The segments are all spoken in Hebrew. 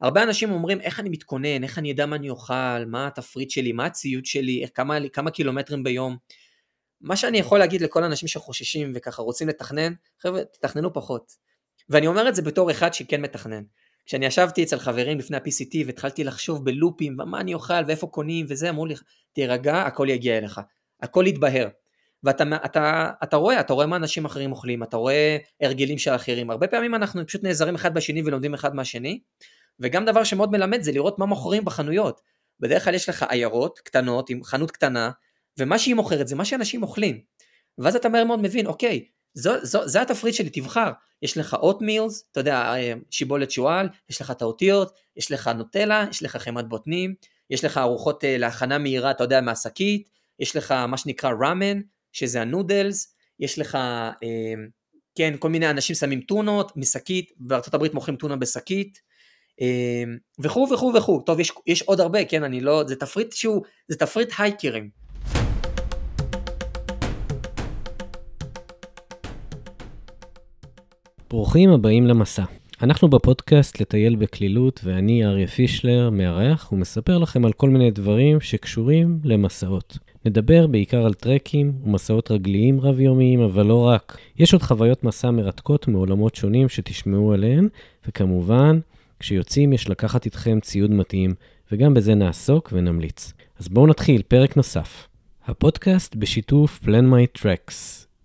הרבה אנשים אומרים, איך אני מתכונן, איך אני אדע מה אני אוכל, מה התפריט שלי, מה הציוד שלי, כמה, כמה קילומטרים ביום. מה שאני יכול להגיד לכל האנשים שחוששים וככה רוצים לתכנן, חבר'ה, תתכננו פחות. ואני אומר את זה בתור אחד שכן מתכנן. כשאני ישבתי אצל חברים לפני ה-PCT והתחלתי לחשוב בלופים, מה אני אוכל ואיפה קונים וזה, אמרו לי, תירגע, הכל יגיע אליך, הכל יתבהר. ואתה אתה, אתה רואה, אתה רואה מה אנשים אחרים אוכלים, אתה רואה הרגלים של אחרים. הרבה פעמים אנחנו פשוט נעזרים אחד בשני ולומדים אחד מהשני, וגם דבר שמאוד מלמד זה לראות מה מוכרים בחנויות. בדרך כלל יש לך עיירות קטנות עם חנות קטנה, ומה שהיא מוכרת זה מה שאנשים אוכלים. ואז אתה מהר מאוד מבין, אוקיי, זו, זו, זה התפריט שלי, תבחר. יש לך oatmeals, אתה יודע, אה, שיבולת שועל, יש לך את הטורטיות, יש לך נוטלה, יש לך חמאת בוטנים, יש לך ארוחות אה, להכנה מהירה, אתה יודע, מהשקית, יש לך מה שנקרא ראמן, שזה הנודלס, יש לך, אה, כן, כל מיני אנשים שמים טונות משקית, הברית מוכרים טונה בשקית, וכו' וכו' וכו'. טוב, יש, יש עוד הרבה, כן, אני לא, זה תפריט שהוא, זה תפריט הייקרים. ברוכים הבאים למסע. אנחנו בפודקאסט לטייל בקלילות, ואני אריה פישלר, מארח, ומספר לכם על כל מיני דברים שקשורים למסעות. נדבר בעיקר על טרקים ומסעות רגליים רב-יומיים, אבל לא רק. יש עוד חוויות מסע מרתקות מעולמות שונים שתשמעו עליהן, וכמובן, כשיוצאים יש לקחת איתכם ציוד מתאים, וגם בזה נעסוק ונמליץ. אז בואו נתחיל, פרק נוסף. הפודקאסט בשיתוף Plan My Tracks,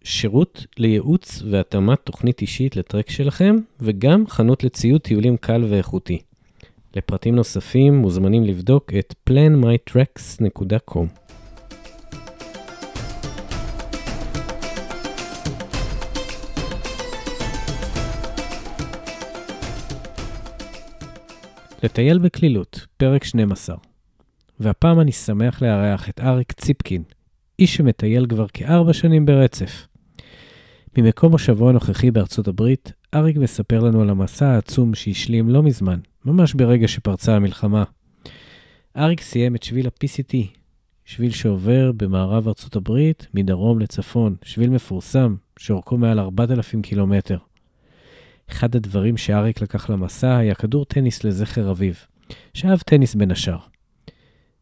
שירות לייעוץ והתאמת תוכנית אישית לטרק שלכם, וגם חנות לציוד טיולים קל ואיכותי. לפרטים נוספים מוזמנים לבדוק את planmytracks.com. לטייל בקלילות, פרק 12. והפעם אני שמח לארח את אריק ציפקין, איש שמטייל כבר כארבע שנים ברצף. ממקום מושבו הנוכחי בארצות הברית, אריק מספר לנו על המסע העצום שהשלים לא מזמן, ממש ברגע שפרצה המלחמה. אריק סיים את שביל ה-PCT, שביל שעובר במערב ארצות הברית מדרום לצפון, שביל מפורסם שאורכו מעל 4,000 קילומטר. אחד הדברים שאריק לקח למסע היה כדור טניס לזכר אביו, שאהב טניס בין השאר.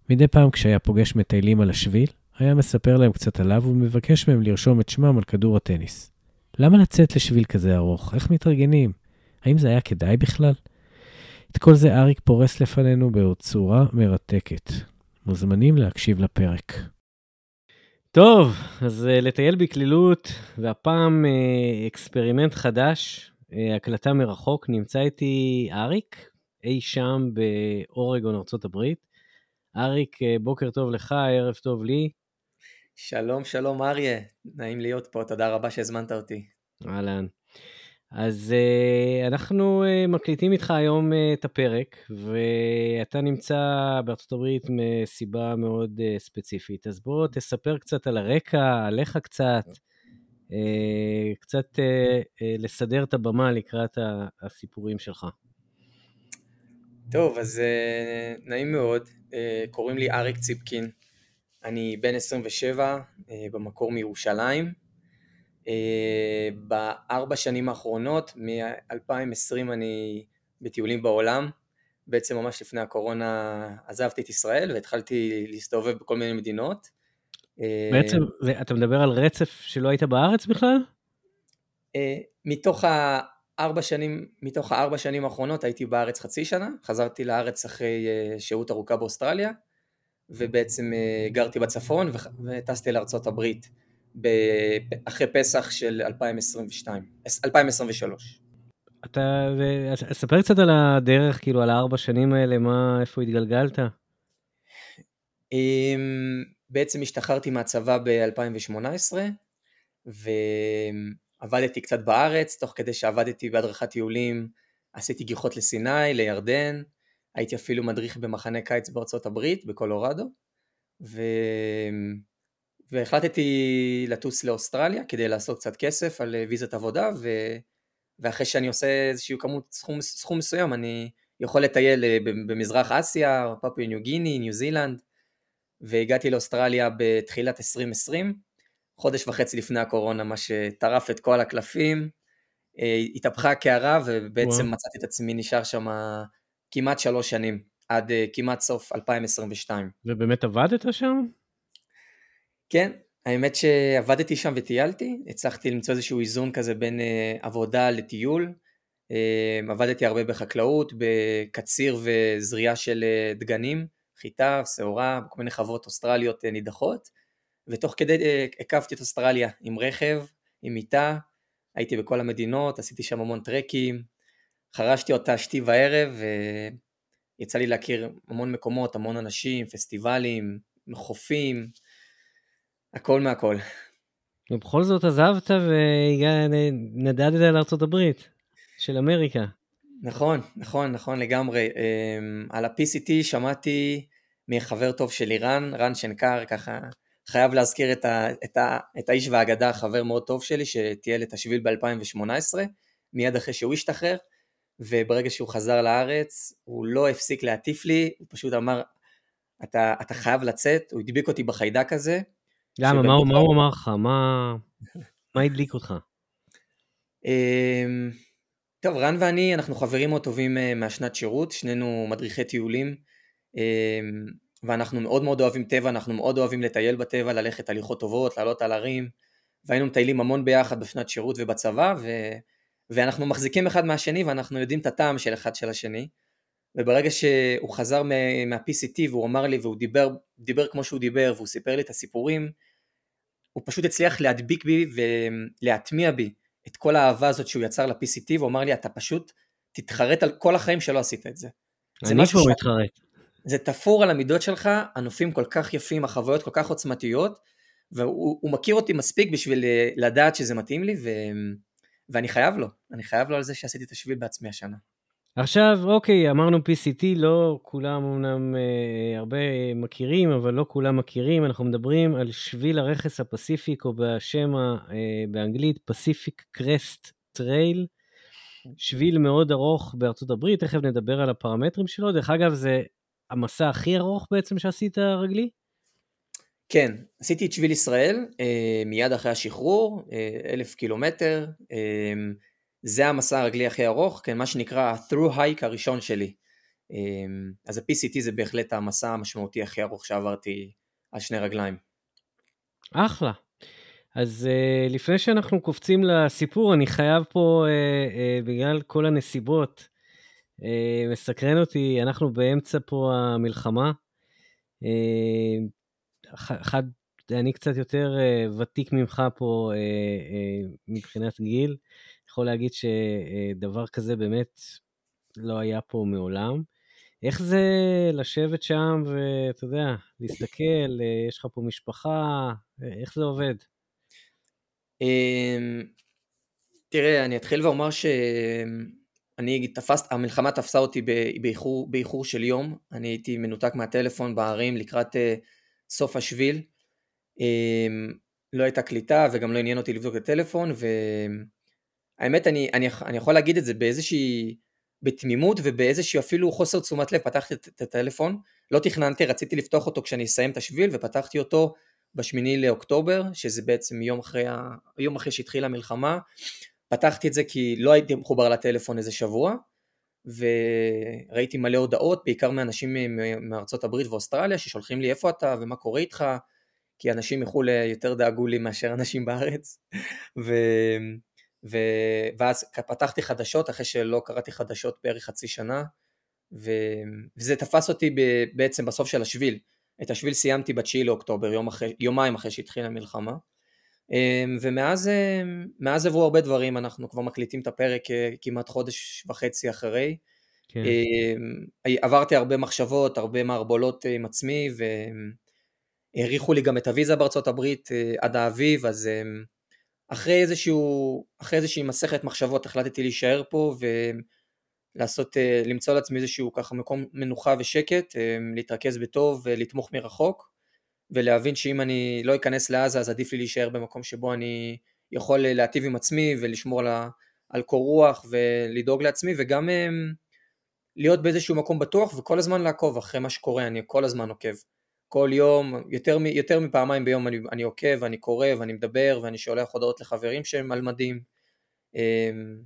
מדי פעם כשהיה פוגש מטיילים על השביל, היה מספר להם קצת עליו ומבקש מהם לרשום את שמם על כדור הטניס. למה לצאת לשביל כזה ארוך? איך מתארגנים? האם זה היה כדאי בכלל? את כל זה אריק פורס לפנינו בצורה מרתקת. מוזמנים להקשיב לפרק. טוב, אז uh, לטייל בקלילות, והפעם uh, experiment חדש, הקלטה מרחוק, נמצא איתי אריק, אי שם באורגון, ארה"ב. אריק, uh, בוקר טוב לך, ערב טוב לי. שלום, שלום אריה, נעים להיות פה, תודה רבה שהזמנת אותי. אהלן. אז uh, אנחנו uh, מקליטים איתך היום uh, את הפרק, ואתה נמצא בארצות הברית מסיבה מאוד uh, ספציפית. אז בוא תספר קצת על הרקע, עליך קצת, קצת uh, uh, לסדר את הבמה לקראת הסיפורים שלך. טוב, אז נעים מאוד, קוראים לי אריק ציפקין, אני בן 27, אה, במקור מירושלים. אה, בארבע שנים האחרונות, מ-2020 אני בטיולים בעולם. בעצם ממש לפני הקורונה עזבתי את ישראל והתחלתי להסתובב בכל מיני מדינות. אה, בעצם, אתה מדבר על רצף שלא היית בארץ בכלל? מתוך הארבע שנים, מתוך הארבע שנים האחרונות הייתי בארץ חצי שנה, חזרתי לארץ אחרי שהות ארוכה באוסטרליה. ובעצם אה, גרתי בצפון וטסתי לארצות הברית אחרי פסח של 2022, 2023. אתה, ספר קצת על הדרך, כאילו על הארבע שנים האלה, מה, איפה התגלגלת? בעצם השתחררתי מהצבא ב-2018, ועבדתי קצת בארץ, תוך כדי שעבדתי בהדרכת טיולים, עשיתי גיחות לסיני, לירדן, הייתי אפילו מדריך במחנה קיץ בארצות הברית, בקולורדו, ו... והחלטתי לטוס לאוסטרליה כדי לעשות קצת כסף על ויזת עבודה, ו... ואחרי שאני עושה איזשהו כמות סכום, סכום מסוים, אני יכול לטייל אה, במזרח אסיה, פפוי ניו גיני, ניו זילנד, והגעתי לאוסטרליה בתחילת 2020, חודש וחצי לפני הקורונה, מה שטרף את כל הקלפים, אה, התהפכה הקערה ובעצם וואו. מצאתי את עצמי נשאר שם כמעט שלוש שנים, עד uh, כמעט סוף 2022. ובאמת עבדת שם? כן, האמת שעבדתי שם וטיילתי, הצלחתי למצוא איזשהו איזון כזה בין uh, עבודה לטיול. עבדתי הרבה בחקלאות, בקציר וזריעה של דגנים, חיטה, שעורה, כל מיני חוות אוסטרליות uh, נידחות, ותוך כדי uh, הקפתי את אוסטרליה עם רכב, עם מיטה, הייתי בכל המדינות, עשיתי שם המון טרקים, חרשתי אותה שתי וערב, ויצא לי להכיר המון מקומות, המון אנשים, פסטיבלים, חופים, הכל מהכל. ובכל זאת עזבת ונדדת לארה"ב של אמריקה. נכון, נכון, נכון לגמרי. אמ, על ה-PCT שמעתי מחבר טוב שלי רן, רן שנקר, ככה חייב להזכיר את, ה, את, ה, את האיש והאגדה, חבר מאוד טוב שלי, שטייל את השביל ב-2018, מיד אחרי שהוא השתחרר, וברגע שהוא חזר לארץ, הוא לא הפסיק להטיף לי, הוא פשוט אמר, אתה, אתה חייב לצאת, הוא הדביק אותי בחיידק הזה. למה? מה, מה הוא אמר לך? מה, מה הדליק אותך? טוב, רן ואני, אנחנו חברים מאוד טובים אה, מהשנת שירות, שנינו מדריכי טיולים. אמ, ואנחנו מאוד מאוד אוהבים טבע, אנחנו מאוד אוהבים לטייל בטבע, ללכת הליכות טובות, לעלות על הרים, והיינו מטיילים המון ביחד בשנת שירות ובצבא, ו... ואנחנו מחזיקים אחד מהשני ואנחנו יודעים את הטעם של אחד של השני, וברגע שהוא חזר מה-PCT והוא אמר לי והוא דיבר, דיבר כמו שהוא דיבר והוא סיפר לי את הסיפורים, הוא פשוט הצליח להדביק בי ולהטמיע בי את כל האהבה הזאת שהוא יצר ל-PCT, והוא אמר לי אתה פשוט תתחרט על כל החיים שלא עשית את זה. אני כבר מתחרט. זה תפור על המידות שלך, הנופים כל כך יפים, החוויות כל כך עוצמתיות, והוא מכיר אותי מספיק בשביל אה, לדעת שזה מתאים לי, ו... ואני חייב לו, אני חייב לו על זה שעשיתי את השביל בעצמי השנה. עכשיו, אוקיי, אמרנו PCT, לא כולם אמנם אה, הרבה מכירים, אבל לא כולם מכירים, אנחנו מדברים על שביל הרכס הפסיפיק, או בשם אה, באנגלית Pacific Crest Trail, שביל מאוד ארוך בארצות הברית, תכף נדבר על הפרמטרים שלו. דרך אגב, זה המסע הכי ארוך בעצם שעשית רגלי? כן, עשיתי את שביל ישראל אה, מיד אחרי השחרור, אה, אלף קילומטר, אה, זה המסע הרגלי הכי ארוך, כן, מה שנקרא ה-through hike הראשון שלי. אז ה-PCT זה בהחלט המסע המשמעותי הכי ארוך שעברתי על שני רגליים. אחלה. אז uh, לפני שאנחנו קופצים לסיפור, אני חייב פה, uh, uh, בגלל כל הנסיבות, אה, מסקרן אותי, אנחנו באמצע פה המלחמה. אה, אחד, אני קצת יותר אה, ותיק ממך פה מבחינת גיל. יכול להגיד שדבר כזה באמת לא היה פה מעולם. איך זה לשבת שם ואתה יודע, להסתכל, יש לך פה משפחה, איך זה עובד? אמ, תראה, אני אתחיל ואומר ש... אני תפס, המלחמה תפסה אותי באיחור, באיחור של יום, אני הייתי מנותק מהטלפון בערים לקראת uh, סוף השביל, um, לא הייתה קליטה וגם לא עניין אותי לבדוק את הטלפון, והאמת אני, אני, אני יכול להגיד את זה באיזושהי, בתמימות ובאיזושהי אפילו חוסר תשומת לב, פתחתי את, הטלפון, לא תכננתי, רציתי לפתוח אותו כשאני אסיים את השביל ופתחתי אותו בשמיני לאוקטובר, שזה בעצם יום אחרי, יום אחרי שהתחילה המלחמה, פתחתי את זה כי לא הייתי מחובר לטלפון איזה שבוע, וראיתי מלא הודעות, בעיקר מאנשים מארצות הברית ואוסטרליה, ששולחים לי איפה אתה? ומה קורה איתך, כי אנשים מחו"ל יותר דאגו לי מאשר אנשים בארץ. ו... ו... ואז פתחתי חדשות אחרי שלא קראתי חדשות בערך חצי שנה, ו... וזה תפס אותי ב... בעצם בסוף של השביל. את השביל סיימתי ב-9 לאוקטובר, יום אחרי, יומיים אחרי שהתחילה המלחמה. אמ, ומאז אמ, עברו הרבה דברים, אנחנו כבר מקליטים את הפרק אה, כמעט חודש וחצי אחרי. כן. אמ, עברתי הרבה מחשבות, הרבה מערבולות עם עצמי, והאריכו לי גם את הוויזה בארצות הברית אה, עד האביב, אז אחרי, איזשהו, אחרי איזושהי מסכת מחשבות החלטתי להישאר פה ולעשות, אה, למצוא לעצמי איזשהו ככה מקום מנוחה ושקט, להתרכז בטוב ולתמוך מרחוק. ולהבין שאם אני לא אכנס לעזה אז עדיף לי להישאר במקום שבו אני יכול להטיב עם עצמי ולשמור על, על קור רוח ולדאוג לעצמי וגם אמ, להיות באיזשהו מקום בטוח וכל הזמן לעקוב אחרי מה שקורה, אני כל הזמן עוקב. כל יום, יותר, יותר מפעמיים ביום אני, אני עוקב ואני קורא ואני מדבר ואני שולח הודעות לחברים שהם על מדים. אמ,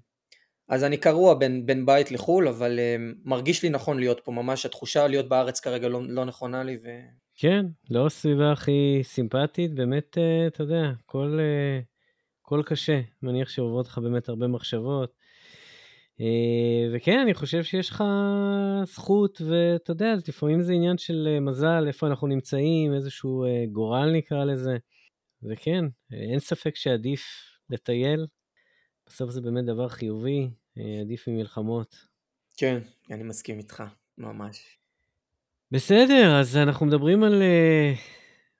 אז אני קרוע בין, בין בית לחו"ל, אבל uh, מרגיש לי נכון להיות פה, ממש התחושה להיות בארץ כרגע לא, לא נכונה לי. ו... כן, לא הסביבה הכי סימפטית, באמת, uh, אתה יודע, כל, uh, כל קשה. מניח שעוברות לך באמת הרבה מחשבות. Uh, וכן, אני חושב שיש לך זכות, ואתה יודע, לפעמים זה עניין של מזל, איפה אנחנו נמצאים, איזשהו uh, גורל נקרא לזה. וכן, אין ספק שעדיף לטייל בסוף זה באמת דבר חיובי, אה, עדיף ממלחמות. כן, אני מסכים איתך, ממש. בסדר, אז אנחנו מדברים על, אה,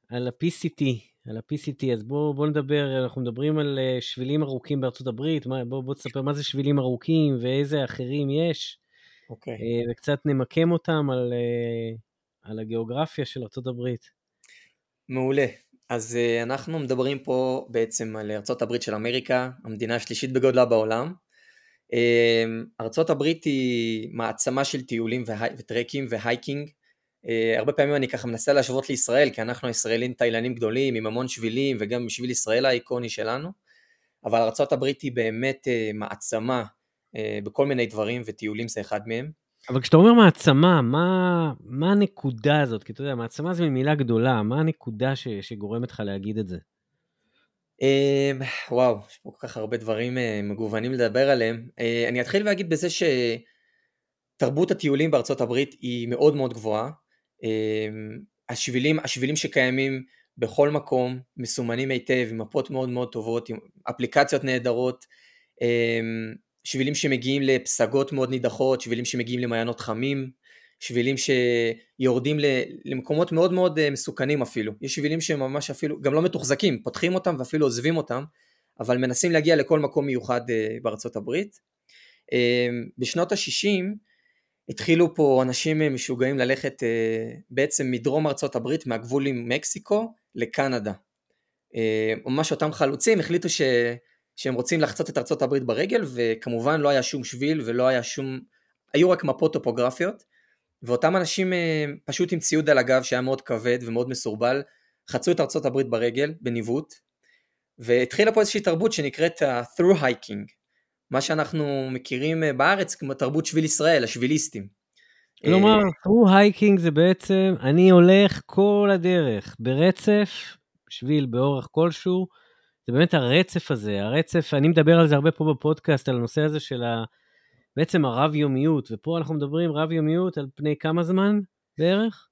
על ה-PCT, על ה-PCT, אז בואו בוא נדבר, אנחנו מדברים על אה, שבילים ארוכים בארצות הברית, בואו בוא תספר מה זה שבילים ארוכים ואיזה אחרים יש, אוקיי. Okay. וקצת נמקם אותם על, על הגיאוגרפיה של ארצות הברית. מעולה. אז אנחנו מדברים פה בעצם על ארצות הברית של אמריקה, המדינה השלישית בגודלה בעולם. ארצות הברית היא מעצמה של טיולים והי... וטרקים והייקינג. Uh, הרבה פעמים אני ככה מנסה להשוות לישראל, כי אנחנו ישראלים טיילנים גדולים עם המון שבילים וגם שביל ישראל האיקוני שלנו, אבל הברית היא באמת uh, מעצמה uh, בכל מיני דברים וטיולים זה אחד מהם. אבל כשאתה אומר מעצמה, מה, מה הנקודה הזאת? כי אתה יודע, מעצמה זו מילה גדולה, מה הנקודה ש, שגורמת לך להגיד את זה? וואו, יש פה כל כך הרבה דברים אה, מגוונים לדבר עליהם. אה, אני אתחיל ואגיד בזה שתרבות הטיולים בארצות הברית היא מאוד מאוד גבוהה. אמ, השבילים, השבילים שקיימים בכל מקום מסומנים היטב, עם מפות מאוד מאוד טובות, עם אפליקציות נהדרות. אמ, שבילים שמגיעים לפסגות מאוד נידחות, שבילים שמגיעים למעיינות חמים, שבילים שיורדים למקומות מאוד מאוד אה, מסוכנים אפילו. יש שבילים שממש אפילו, גם לא מתוחזקים, פותחים אותם ואפילו עוזבים אותם, אבל מנסים להגיע לכל מקום מיוחד אה, בארצות הברית. אה, בשנות ה-60 התחילו פה אנשים משוגעים ללכת בעצם מדרום ארצות הברית, מהגבול עם מקסיקו לקנדה. ממש אותם חלוצים החליטו ש... שהם רוצים לחצות את ארצות הברית ברגל, וכמובן לא היה שום שביל ולא היה שום, היו רק מפות טופוגרפיות, ואותם אנשים אה, פשוט עם ציוד על הגב שהיה מאוד כבד ומאוד מסורבל, חצו את ארצות הברית ברגל, בניווט, והתחילה פה איזושהי תרבות שנקראת ה-through hiking, מה שאנחנו מכירים אה, בארץ כמו תרבות שביל ישראל, השביליסטים. כלומר, אה, through hiking זה בעצם, אני הולך כל הדרך, ברצף, שביל באורך כלשהו, זה באמת הרצף הזה, הרצף, אני מדבר על זה הרבה פה בפודקאסט, על הנושא הזה של ה... בעצם הרב-יומיות, ופה אנחנו מדברים רב-יומיות על פני כמה זמן בערך?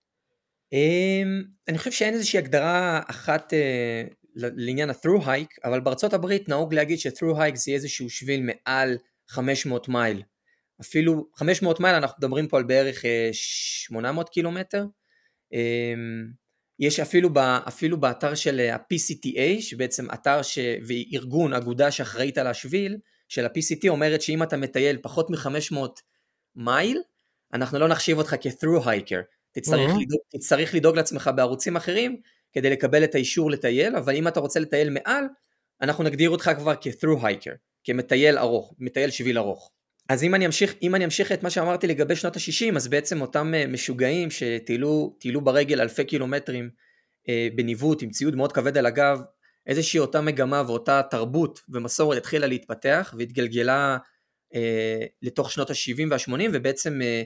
אמ, אני חושב שאין איזושהי הגדרה אחת אה, לעניין ה-through hike, אבל בארצות הברית נהוג להגיד ש-through hike זה איזשהו שביל מעל 500 מייל. אפילו 500 מייל אנחנו מדברים פה על בערך 800 אה, קילומטר. אמ, יש אפילו, ב, אפילו באתר של ה-PCTA, שבעצם אתר ש... וארגון, אגודה שאחראית על השביל, של ה-PCT אומרת שאם אתה מטייל פחות מ-500 מייל, אנחנו לא נחשיב אותך כ-through hiker. תצטרך, mm-hmm. לדאוג, תצטרך לדאוג לעצמך בערוצים אחרים כדי לקבל את האישור לטייל, אבל אם אתה רוצה לטייל מעל, אנחנו נגדיר אותך כבר כ-through hiker, כמטייל ארוך, מטייל שביל ארוך. אז אם אני אמשיך, אם אני אמשיך את מה שאמרתי לגבי שנות ה-60, אז בעצם אותם אה, משוגעים שטיילו ברגל אלפי קילומטרים אה, בניווט עם ציוד מאוד כבד על הגב, איזושהי אותה מגמה ואותה תרבות ומסורת התחילה להתפתח והתגלגלה אה, לתוך שנות ה-70 וה-80 ובעצם אה,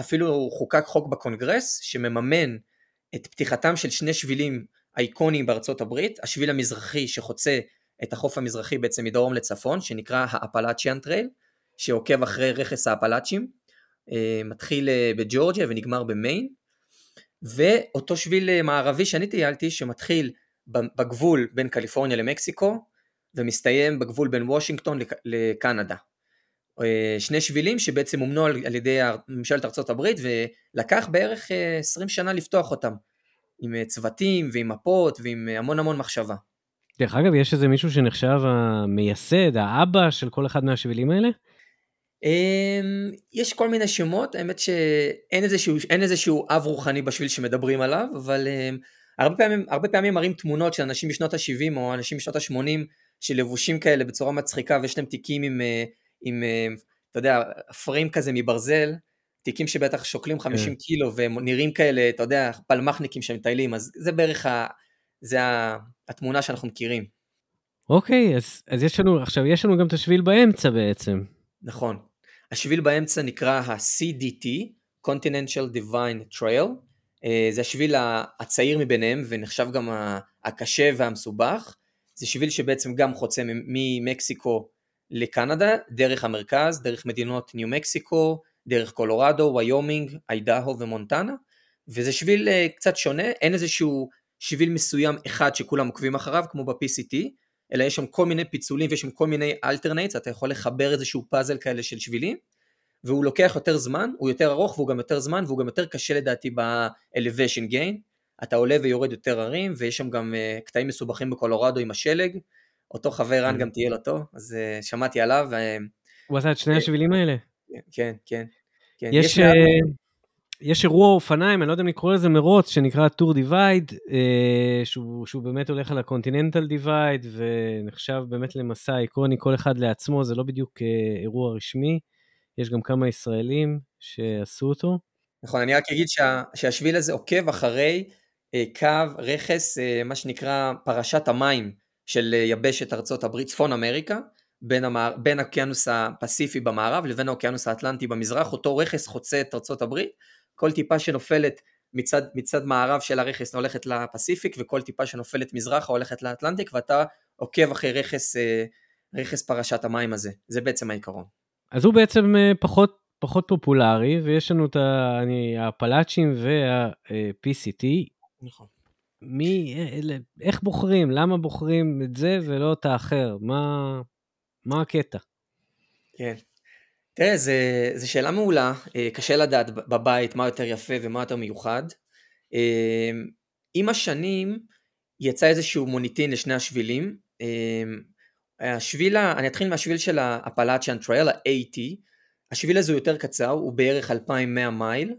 אפילו חוקק חוק בקונגרס שמממן את פתיחתם של שני שבילים אייקוניים בארצות הברית, השביל המזרחי שחוצה את החוף המזרחי בעצם מדרום לצפון, שנקרא ה Appalachian Trail, שעוקב אחרי רכס האפלאצ'ים, אה, מתחיל אה, בג'ורג'יה ונגמר במיין, ואותו שביל אה, מערבי שאני טיילתי שמתחיל בגבול בין קליפורניה למקסיקו ומסתיים בגבול בין וושינגטון לקנדה. שני שבילים שבעצם אומנו על ידי ממשלת ארצות הברית ולקח בערך 20 שנה לפתוח אותם עם צוותים ועם מפות ועם המון המון מחשבה. דרך אגב, יש איזה מישהו שנחשב המייסד, האבא של כל אחד מהשבילים האלה? אמ, יש כל מיני שמות, האמת שאין איזשהו, איזשהו אב רוחני בשביל שמדברים עליו, אבל אמ, הרבה פעמים, הרבה פעמים מראים תמונות של אנשים משנות ה-70 או אנשים משנות ה-80 שלבושים כאלה בצורה מצחיקה ויש להם תיקים עם, אה, עם, אה, אתה יודע, פריים כזה מברזל, תיקים שבטח שוקלים 50 כן. קילו והם נראים כאלה, אתה יודע, פלמחניקים שמטיילים, אז זה בערך, ה, זה התמונה שאנחנו מכירים. אוקיי, אז, אז יש לנו, עכשיו יש לנו גם את השביל באמצע בעצם. נכון. השביל באמצע נקרא ה-CDT, Continental Divine Trail. אה, זה השביל הצעיר מביניהם ונחשב גם הקשה והמסובך. זה שביל שבעצם גם חוצה ממקסיקו לקנדה, דרך המרכז, דרך מדינות ניו מקסיקו, דרך קולורדו, ויומינג, איידהו ומונטנה, וזה שביל אה, קצת שונה, אין איזשהו שביל מסוים אחד שכולם עוקבים אחריו, כמו ב-PCT, אלא יש שם כל מיני פיצולים ויש שם כל מיני alternates, אתה יכול לחבר איזשהו פאזל כאלה של שבילים, והוא לוקח יותר זמן, הוא יותר ארוך והוא גם יותר זמן, והוא גם יותר קשה לדעתי ב-elevation gain, אתה עולה ויורד יותר הרים, ויש שם גם uh, קטעים מסובכים בקולורדו עם השלג, אותו חבר רן כן. גם טייל אותו, אז uh, שמעתי עליו. Uh, הוא עשה את שני השבילים האלה? כן, כן. כן. יש, יש, יש אירוע אופניים, אני לא יודע אם לקרוא לזה מרוץ, שנקרא Tour Divide, שהוא, שהוא באמת הולך על ה Continental Divide, ונחשב באמת למסע איקוני, כל אחד לעצמו, זה לא בדיוק אירוע רשמי. יש גם כמה ישראלים שעשו אותו. נכון, אני רק אגיד שה, שהשביל הזה עוקב אחרי אה, קו רכס, אה, מה שנקרא פרשת המים של אה, יבשת ארצות הברית, צפון אמריקה, בין, המער, בין האוקיינוס הפסיפי במערב לבין האוקיינוס האטלנטי במזרח, אותו רכס חוצה את ארצות הברית, כל טיפה שנופלת מצד, מצד מערב של הרכס הולכת לפסיפיק וכל טיפה שנופלת מזרחה הולכת לאטלנטיק ואתה עוקב אחרי רכס, רכס פרשת המים הזה, זה בעצם העיקרון. אז הוא בעצם פחות פחות פופולרי, ויש לנו את הפלאצ'ים וה-PCT. נכון. מי, איך בוחרים? למה בוחרים את זה ולא את האחר? מה, מה הקטע? כן. תראה, זו שאלה מעולה, אה, קשה לדעת בבית מה יותר יפה ומה יותר מיוחד. אה, עם השנים יצא איזשהו מוניטין לשני השבילים. אה, השביל, אני אתחיל מהשביל של ה Appalachian Trail, ה-AT, השביל הזה הוא יותר קצר, הוא בערך 2,100 מייל.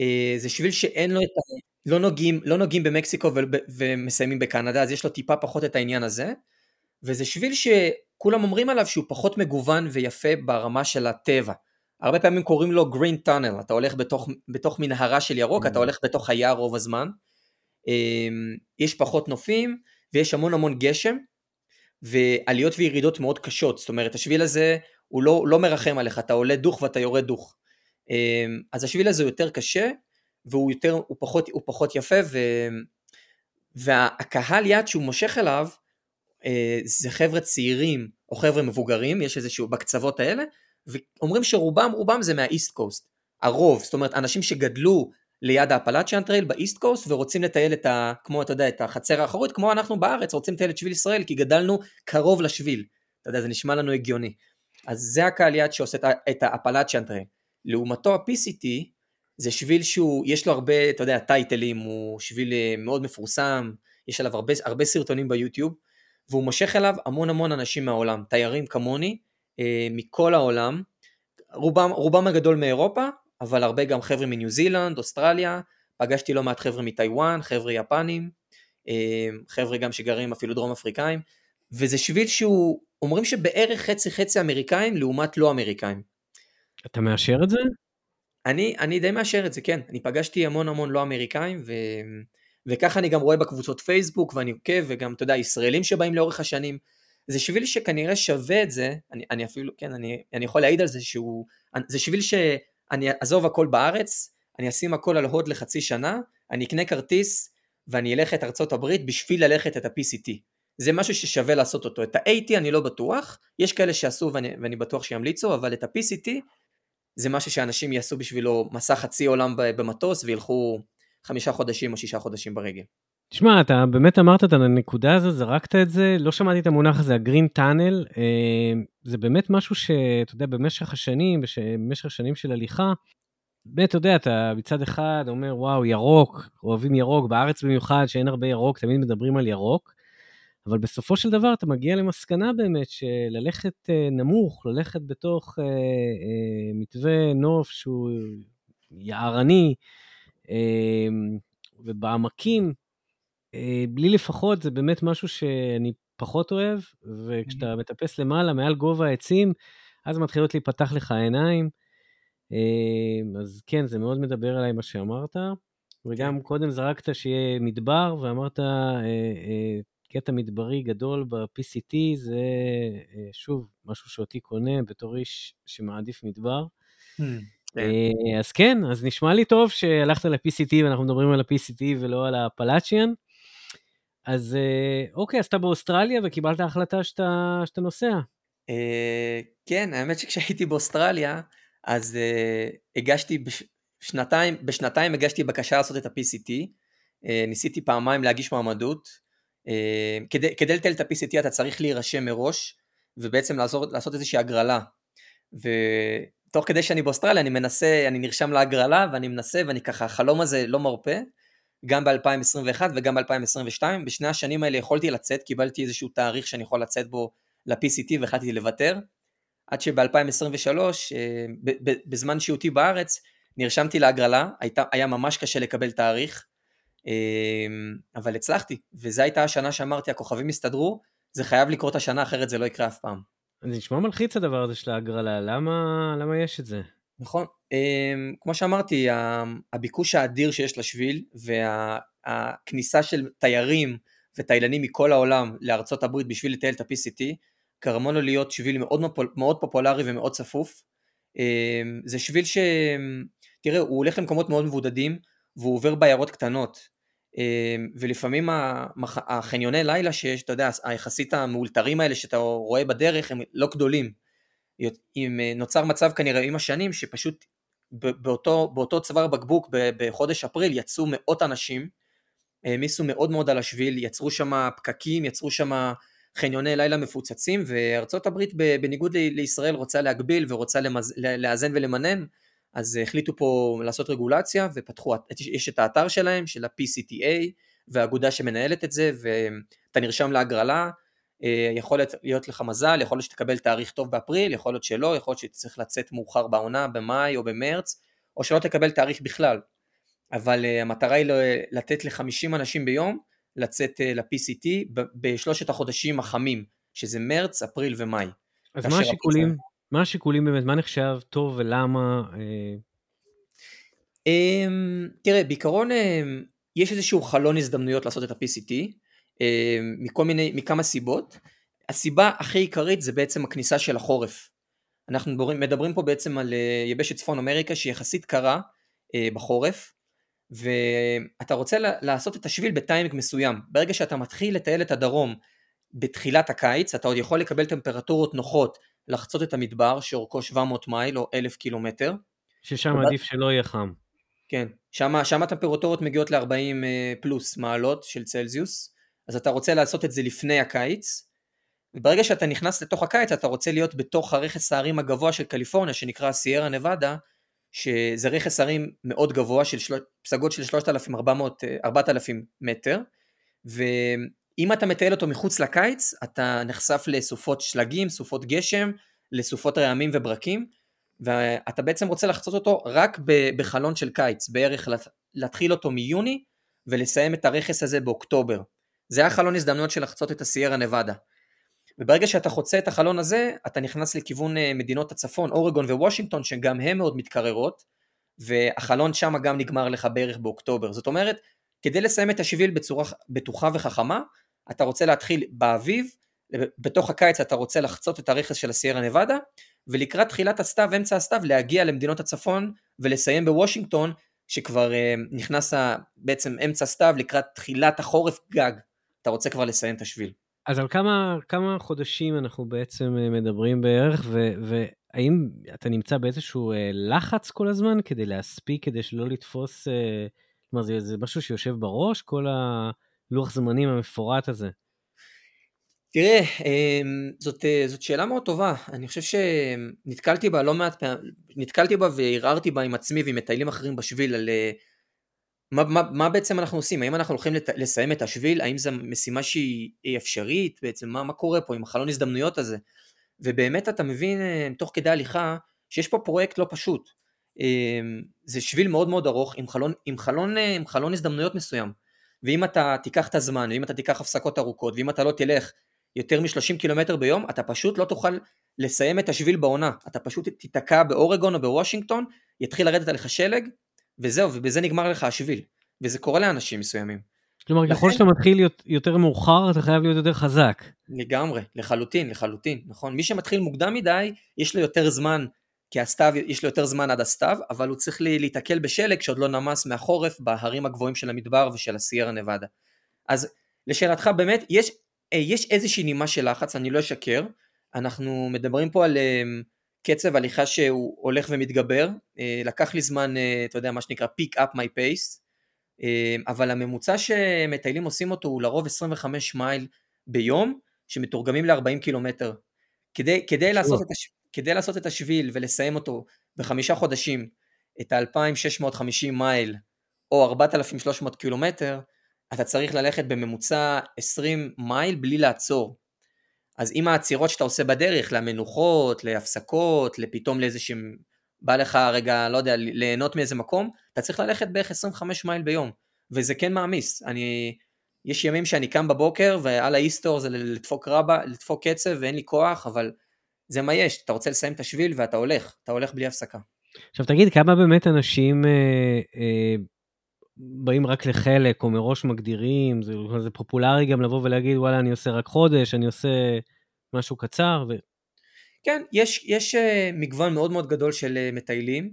אה, זה שביל שאין לו את ה... לא נוגעים, לא נוגעים במקסיקו ו... ומסיימים בקנדה, אז יש לו טיפה פחות את העניין הזה. וזה שביל שכולם אומרים עליו שהוא פחות מגוון ויפה ברמה של הטבע. הרבה פעמים קוראים לו green tunnel, אתה הולך בתוך, בתוך מנהרה של ירוק, אתה mm. הולך בתוך היער רוב הזמן. אמ, יש פחות נופים ויש המון המון גשם ועליות וירידות מאוד קשות, זאת אומרת השביל הזה הוא לא, לא מרחם עליך, אתה עולה דוך ואתה יורד דוך. אמ, אז השביל הזה הוא יותר קשה, והוא יותר, הוא פחות, הוא פחות יפה, ו, והקהל יד שהוא מושך אליו, אה, זה חבר'ה צעירים או חבר'ה מבוגרים, יש איזשהו בקצוות האלה, ואומרים שרובם רובם זה מה East Coast, הרוב, זאת אומרת אנשים שגדלו ליד ה Appalachian Trail ב East Coast ורוצים לטייל את ה... כמו אתה יודע, את החצר האחורית, כמו אנחנו בארץ רוצים לטייל את שביל ישראל כי גדלנו קרוב לשביל, אתה יודע, זה נשמע לנו הגיוני. אז זה הקהל יעד שעושה את ה Appalachian Trail. לעומתו ה-PCT זה שביל שהוא, יש לו הרבה, אתה יודע, טייטלים, הוא שביל אה, מאוד מפורסם, יש עליו הרבה, הרבה סרטונים ביוטיוב, והוא מושך אליו המון המון אנשים מהעולם, תיירים כמוני, אה, מכל העולם, רובם, רובם הגדול מאירופה, אבל הרבה גם חבר'ה מניו זילנד, אוסטרליה, פגשתי לא מעט חבר'ה מטיוואן, חבר'ה יפנים, אה, חבר'ה גם שגרים אפילו דרום אפריקאים, וזה שביל שהוא, אומרים שבערך חצי חצי אמריקאים לעומת לא אמריקאים. אתה מאשר את זה? אני, אני די מאשר את זה, כן. אני פגשתי המון המון לא אמריקאים, ו... וככה אני גם רואה בקבוצות פייסבוק, ואני עוקב, וגם, אתה יודע, ישראלים שבאים לאורך השנים. זה שביל שכנראה שווה את זה, אני, אני אפילו, כן, אני, אני יכול להעיד על זה שהוא, זה שביל שאני אעזוב הכל בארץ, אני אשים הכל על הוד לחצי שנה, אני אקנה כרטיס, ואני אלך את ארצות הברית בשביל ללכת את ה-PCT. זה משהו ששווה לעשות אותו. את ה-AT אני לא בטוח, יש כאלה שעשו ואני, ואני בטוח שימליצו, אבל את ה-PCT זה משהו שאנשים יעשו בשבילו מסע חצי עולם במטוס וילכו חמישה חודשים או שישה חודשים ברגל. תשמע, אתה באמת אמרת את הנקודה הזו, זרקת את זה, לא שמעתי את המונח הזה, הגרין טאנל, אה, זה באמת משהו שאתה יודע, במשך השנים, במשך השנים של הליכה, באמת, אתה יודע, אתה מצד אחד אומר, וואו, ירוק, אוהבים ירוק, בארץ במיוחד, שאין הרבה ירוק, תמיד מדברים על ירוק, אבל בסופו של דבר אתה מגיע למסקנה באמת שללכת אה, נמוך, ללכת בתוך אה, אה, מתווה נוף שהוא יערני ובעמקים, בלי לפחות, זה באמת משהו שאני פחות אוהב, וכשאתה mm-hmm. מטפס למעלה, מעל גובה העצים, אז מתחילות להיפתח לך העיניים. אז כן, זה מאוד מדבר עליי מה שאמרת. וגם כן. קודם זרקת שיהיה מדבר, ואמרת, קטע מדברי גדול ב-PCT זה, אה, שוב, משהו שאותי קונה בתור איש שמעדיף מדבר. Hmm, כן. אז כן, אז נשמע לי טוב שהלכת ל-PCT ואנחנו מדברים על ה-PCT ולא על הפלאצ'יאן. אז אוקיי, אז אתה באוסטרליה וקיבלת החלטה שאתה, שאתה נוסע. כן, האמת שכשהייתי באוסטרליה, אז הגשתי בשנתיים, בשנתיים הגשתי בקשה לעשות את ה-PCT, אה, ניסיתי פעמיים להגיש מועמדות, אה, כדי, כדי לתל את ה-PCT אתה צריך להירשם מראש, ובעצם לעזור, לעשות איזושהי הגרלה. ותוך כדי שאני באוסטרליה אני מנסה, אני נרשם להגרלה ואני מנסה ואני ככה, החלום הזה לא מרפה, גם ב-2021 וגם ב-2022, בשני השנים האלה יכולתי לצאת, קיבלתי איזשהו תאריך שאני יכול לצאת בו ל-PCT והחלטתי לוותר, עד שב-2023, אה, בזמן שהותי בארץ, נרשמתי להגרלה, היה ממש קשה לקבל תאריך, אבל הצלחתי, וזו הייתה השנה שאמרתי, הכוכבים הסתדרו, זה חייב לקרות השנה, אחרת זה לא יקרה אף פעם. זה נשמע מלחיץ הדבר הזה של ההגרלה, למה, למה יש את זה? נכון, אמ, כמו שאמרתי, הביקוש האדיר שיש לשביל, והכניסה של תיירים וטיילנים מכל העולם לארצות הברית בשביל לטייל את ה-PCT, גרמו לו להיות שביל מאוד, מאוד פופולרי ומאוד צפוף. אמ, זה שביל ש... תראה, הוא הולך למקומות מאוד מבודדים, והוא עובר בעיירות קטנות. אמ, ולפעמים החניוני לילה שיש, אתה יודע, היחסית המאולתרים האלה שאתה רואה בדרך, הם לא גדולים. אם אה, נוצר מצב כנראה עם השנים, שפשוט באותו, באותו צוואר בקבוק בחודש אפריל יצאו מאות אנשים, העמיסו מאוד מאוד על השביל, יצרו שם פקקים, יצרו שם חניוני לילה מפוצצים, וארצות הברית בניגוד לישראל רוצה להגביל ורוצה למז... לאזן ולמנן, אז החליטו פה לעשות רגולציה ופתחו, יש את האתר שלהם, של ה-PCTA, והאגודה שמנהלת את זה, ואתה נרשם להגרלה, אה, יכול להיות לך מזל, יכול להיות שתקבל תאריך טוב באפריל, יכול להיות שלא, יכול להיות שתצטרך לצאת מאוחר בעונה, במאי או במרץ, או שלא תקבל תאריך בכלל. אבל אה, המטרה היא לתת ל-50 אנשים ביום לצאת אה, ל-PCT בשלושת החודשים החמים, שזה מרץ, אפריל ומאי. אז מה השיקולים, מה השיקולים באמת, מה נחשב טוב ולמה? אה... אמ, תראה, בעיקרון אמ, יש איזשהו חלון הזדמנויות לעשות את ה-PCT, אמ, מכל מיני, מכמה סיבות. הסיבה הכי עיקרית זה בעצם הכניסה של החורף. אנחנו מדברים, מדברים פה בעצם על אה, יבשת צפון אמריקה שהיא יחסית קרה אה, בחורף, ואתה רוצה לעשות את השביל בטיימינג מסוים. ברגע שאתה מתחיל לטייל את הדרום בתחילת הקיץ, אתה עוד יכול לקבל טמפרטורות נוחות לחצות את המדבר שאורכו 700 מייל או 1,000 קילומטר. ששם ובא... עדיף שלא יהיה חם. כן, שם, שם הטמפרטורות מגיעות ל-40 אה, פלוס מעלות של צלזיוס, אז אתה רוצה לעשות את זה לפני הקיץ, וברגע שאתה נכנס לתוך הקיץ אתה רוצה להיות בתוך הרכס ההרים הגבוה של קליפורניה שנקרא סיירה נבדה, שזה רכס הרים מאוד גבוה של של... פסגות של 3,400, 4,000 אה, מטר, ואם אתה מטייל אותו מחוץ לקיץ, אתה נחשף לסופות שלגים, סופות גשם, לסופות רעמים וברקים, ואתה בעצם רוצה לחצות אותו רק בחלון של קיץ, בערך להתחיל אותו מיוני ולסיים את הרכס הזה באוקטובר. זה החלון הזדמנויות של לחצות את הסיירה נבדה. וברגע שאתה חוצה את החלון הזה, אתה נכנס לכיוון אה, מדינות הצפון, אורגון ווושינגטון, שגם הן מאוד מתקררות, והחלון שם גם נגמר לך בערך באוקטובר. זאת אומרת, כדי לסיים את השביל בצורה בטוחה וחכמה, אתה רוצה להתחיל באביב, בתוך הקיץ אתה רוצה לחצות את הרכס של הסיירה נבדה, ולקראת תחילת הסתיו, אמצע הסתיו, להגיע למדינות הצפון ולסיים בוושינגטון, שכבר uh, נכנס בעצם אמצע סתיו לקראת תחילת החורף גג, אתה רוצה כבר לסיים את השביל. אז על כמה, כמה חודשים אנחנו בעצם אה, מדברים בערך, ו, והאם אתה נמצא באיזשהו אה, לחץ כל הזמן כדי להספיק, כדי שלא לתפוס, אה, כלומר זה, זה משהו שיושב בראש, כל הלוח זמנים המפורט הזה? תראה, אמ, זאת, זאת שאלה מאוד טובה, אני חושב שנתקלתי בה לא מעט פעמים, נתקלתי בה וערערתי בה עם עצמי ועם מטיילים אחרים בשביל על מה, מה, מה בעצם אנחנו עושים? האם אנחנו הולכים לסיים את השביל? האם זו משימה שהיא אפשרית? בעצם מה, מה קורה פה עם החלון הזדמנויות הזה? ובאמת אתה מבין אה, תוך כדי הליכה שיש פה פרויקט לא פשוט. אה, זה שביל מאוד מאוד ארוך עם חלון, עם חלון, אה, עם חלון הזדמנויות מסוים. ואם אתה תיקח את הזמן, ואם אתה תיקח הפסקות ארוכות, ואם אתה לא תלך יותר מ-30 קילומטר ביום, אתה פשוט לא תוכל לסיים את השביל בעונה. אתה פשוט תיתקע באורגון או בוושינגטון, יתחיל לרדת עליך שלג, וזהו, ובזה נגמר לך השביל. וזה קורה לאנשים מסוימים. כלומר, ככל שאתה מתחיל יותר מאוחר, אתה חייב להיות יותר חזק. לגמרי, לחלוטין, לחלוטין, נכון. מי שמתחיל מוקדם מדי, יש לו יותר זמן, כי הסתיו, יש לו יותר זמן עד הסתיו, אבל הוא צריך להיתקל בשלג שעוד לא נמס מהחורף בהרים הגבוהים של המדבר ושל הסיירה נבדה. אז לשאלתך, באמת, יש, אה, יש איזושהי נימה של לחץ, אני לא אשקר. אנחנו מדברים פה על אה, קצב הליכה שהוא הולך ומתגבר. אה, לקח לי זמן, אתה יודע, מה שנקרא pick up my pace. אבל הממוצע שמטיילים עושים אותו הוא לרוב 25 מייל ביום, שמתורגמים ל-40 קילומטר. כדי, כדי, לעשות את הש... כדי לעשות את השביל ולסיים אותו בחמישה חודשים, את ה-2650 מייל או 4300 קילומטר, אתה צריך ללכת בממוצע 20 מייל בלי לעצור. אז עם העצירות שאתה עושה בדרך, למנוחות, להפסקות, לפתאום לאיזה שהם בא לך רגע, לא יודע, ליהנות מאיזה מקום, אתה צריך ללכת בערך 25 מייל ביום, וזה כן מעמיס. אני, יש ימים שאני קם בבוקר ועל האיסטור זה לדפוק רבה, לדפוק קצב ואין לי כוח, אבל זה מה יש, אתה רוצה לסיים את השביל ואתה הולך, אתה הולך בלי הפסקה. עכשיו תגיד, כמה באמת אנשים אה, אה, באים רק לחלק או מראש מגדירים, זה, זה פופולרי גם לבוא ולהגיד וואלה אני עושה רק חודש, אני עושה משהו קצר, ו... כן, יש, יש אה, מגוון מאוד מאוד גדול של אה, מטיילים,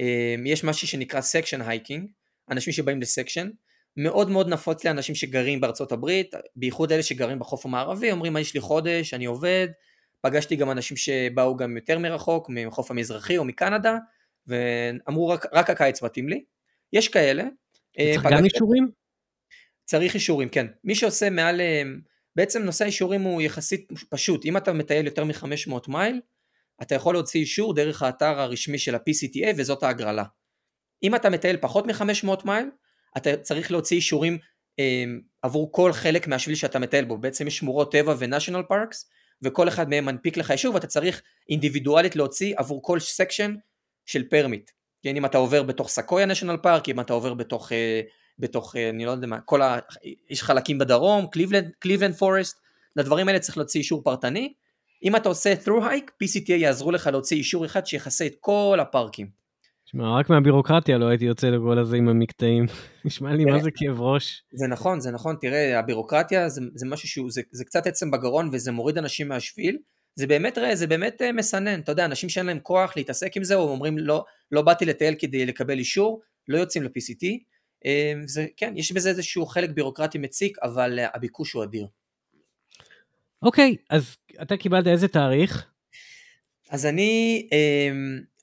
אה, יש משהו שנקרא section hiking, אנשים שבאים ל section, מאוד מאוד נפוץ לאנשים שגרים בארצות הברית, בייחוד אלה שגרים בחוף המערבי, אומרים יש לי חודש, אני עובד, פגשתי גם אנשים שבאו גם יותר מרחוק, מחוף המזרחי או מקנדה, ואמרו רק, רק הקיץ מתאים לי, יש כאלה. צריך גם אישורים? צריך אישורים, כן. מי שעושה מעל בעצם נושא האישורים הוא יחסית פשוט, אם אתה מטייל יותר מ-500 מייל, אתה יכול להוציא אישור דרך האתר הרשמי של ה-PCTA וזאת ההגרלה. אם אתה מטייל פחות מ-500 מייל, אתה צריך להוציא אישורים אה, עבור כל חלק מהשביל שאתה מטייל בו, בעצם יש שמורות טבע ו-National Parks, וכל אחד מהם מנפיק לך אישור ואתה צריך אינדיבידואלית להוציא עבור כל section של permit. כן, אם אתה עובר בתוך סקויה נשיונל פארק, אם אתה עובר בתוך אה, בתוך, אה, אני לא יודע מה, כל ה... יש חלקים בדרום, קליבלנד, פורסט, לדברים האלה צריך להוציא אישור פרטני. אם אתה עושה through hike, PCTA יעזרו לך להוציא אישור אחד שיכסה את כל הפארקים. תשמע, רק מהבירוקרטיה לא הייתי יוצא לכל הזה עם המקטעים. נשמע לי מה זה כאב ראש. זה נכון, זה נכון, תראה, הבירוקרטיה זה, זה משהו שהוא, זה, זה קצת עצם בגרון וזה מוריד אנשים מהשביל. זה באמת, ראה, זה באמת אה, מסנן, אתה יודע, אנשים שאין להם כוח להתעסק עם זה, או אומרים, לא, לא באתי לטייל כדי לקבל אישור, לא יוצאים ל-PCT. אמ, זה, כן, יש בזה איזשהו חלק בירוקרטי מציק, אבל אה, הביקוש הוא אדיר. אוקיי, okay, אז אתה קיבלת איזה תאריך? אז אני,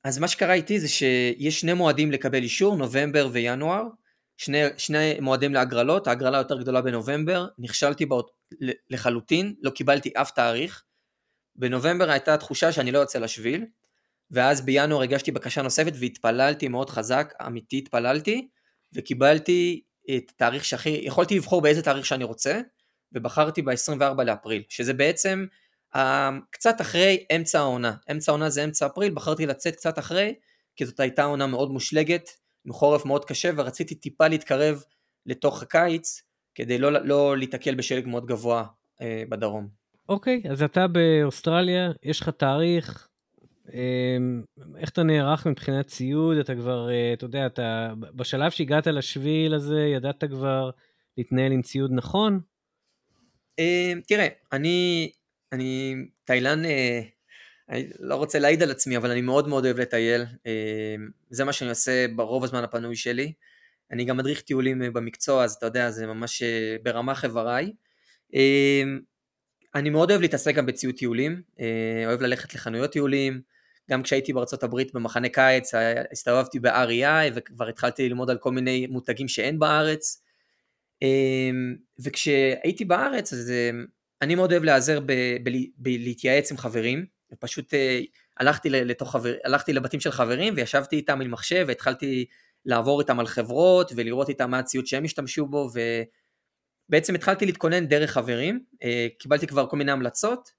אז מה שקרה איתי זה שיש שני מועדים לקבל אישור, נובמבר וינואר, שני, שני מועדים להגרלות, ההגרלה יותר גדולה בנובמבר, נכשלתי באות, לחלוטין, לא קיבלתי אף תאריך. בנובמבר הייתה תחושה שאני לא יוצא לשביל, ואז בינואר הגשתי בקשה נוספת והתפללתי מאוד חזק, אמיתי התפללתי, וקיבלתי את התאריך שהכי, יכולתי לבחור באיזה תאריך שאני רוצה, ובחרתי ב-24 לאפריל, שזה בעצם קצת אחרי אמצע העונה. אמצע העונה זה אמצע אפריל, בחרתי לצאת קצת אחרי, כי זאת הייתה עונה מאוד מושלגת, עם חורף מאוד קשה, ורציתי טיפה להתקרב לתוך הקיץ, כדי לא, לא להתקל בשלג מאוד גבוה uh, בדרום. אוקיי, okay, אז אתה באוסטרליה, יש לך תאריך, אמ, איך אתה נערך מבחינת ציוד? אתה כבר, אה, אתה יודע, אתה בשלב שהגעת לשביל הזה, ידעת כבר להתנהל עם ציוד נכון? אמ, תראה, אני, אני תאילן, אה, אני לא רוצה להעיד על עצמי, אבל אני מאוד מאוד אוהב לטייל. אמ, זה מה שאני עושה ברוב הזמן הפנוי שלי. אני גם מדריך טיולים אה, במקצוע, אז אתה יודע, זה ממש ברמה חבריי. אני מאוד אוהב להתעסק גם בציוד טיולים, אוהב ללכת לחנויות טיולים, גם כשהייתי בארצות הברית במחנה קיץ, הסתובבתי ב-REI וכבר התחלתי ללמוד על כל מיני מותגים שאין בארץ. וכשהייתי בארץ, אז אני מאוד אוהב להיעזר בלהתייעץ עם חברים, ופשוט אה, הלכתי, לתוך חבר, הלכתי לבתים של חברים וישבתי איתם עם מחשב והתחלתי לעבור איתם על חברות ולראות איתם מה הציוד שהם השתמשו בו ובעצם התחלתי להתכונן דרך חברים, אה, קיבלתי כבר כל מיני המלצות.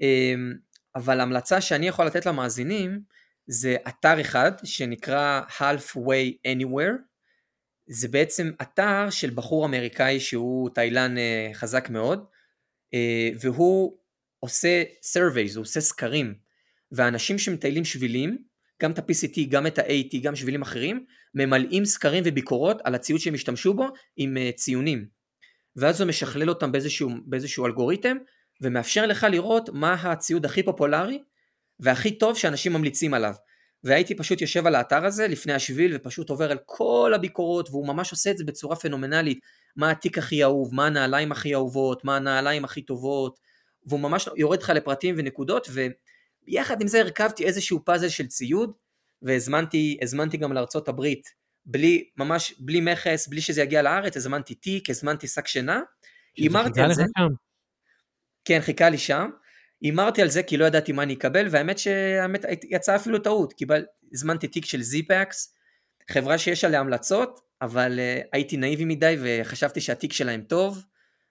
אמ, אבל המלצה שאני יכול לתת למאזינים זה אתר אחד שנקרא Halfway Anywhere. זה בעצם אתר של בחור אמריקאי שהוא תאילן אה, חזק מאוד, אה, והוא עושה surveys, הוא עושה סקרים, ואנשים שמטיילים שבילים, גם את ה-PCT, גם את ה-AT, גם שבילים אחרים, ממלאים סקרים וביקורות על הציוד שהם השתמשו בו עם אה, ציונים. ואז הוא משכלל אותם באיזשהו, באיזשהו אלגוריתם, ומאפשר לך לראות מה הציוד הכי פופולרי והכי טוב שאנשים ממליצים עליו. והייתי פשוט יושב על האתר הזה לפני השביל ופשוט עובר על כל הביקורות והוא ממש עושה את זה בצורה פנומנלית מה התיק הכי אהוב, מה הנעליים הכי אהובות, מה הנעליים הכי טובות והוא ממש יורד לך לפרטים ונקודות ויחד עם זה הרכבתי איזשהו פאזל של ציוד והזמנתי גם לארצות הברית בלי, ממש בלי מכס, בלי שזה יגיע לארץ, הזמנתי תיק, הזמנתי שק שינה, הימרתי על זה. שם. כן, חיכה לי שם. הימרתי על זה כי לא ידעתי מה אני אקבל, והאמת שהאמת יצאה אפילו טעות, קיבל, הזמנתי תיק של זיפקס, חברה שיש עליה המלצות, אבל uh, הייתי נאיבי מדי וחשבתי שהתיק שלהם טוב,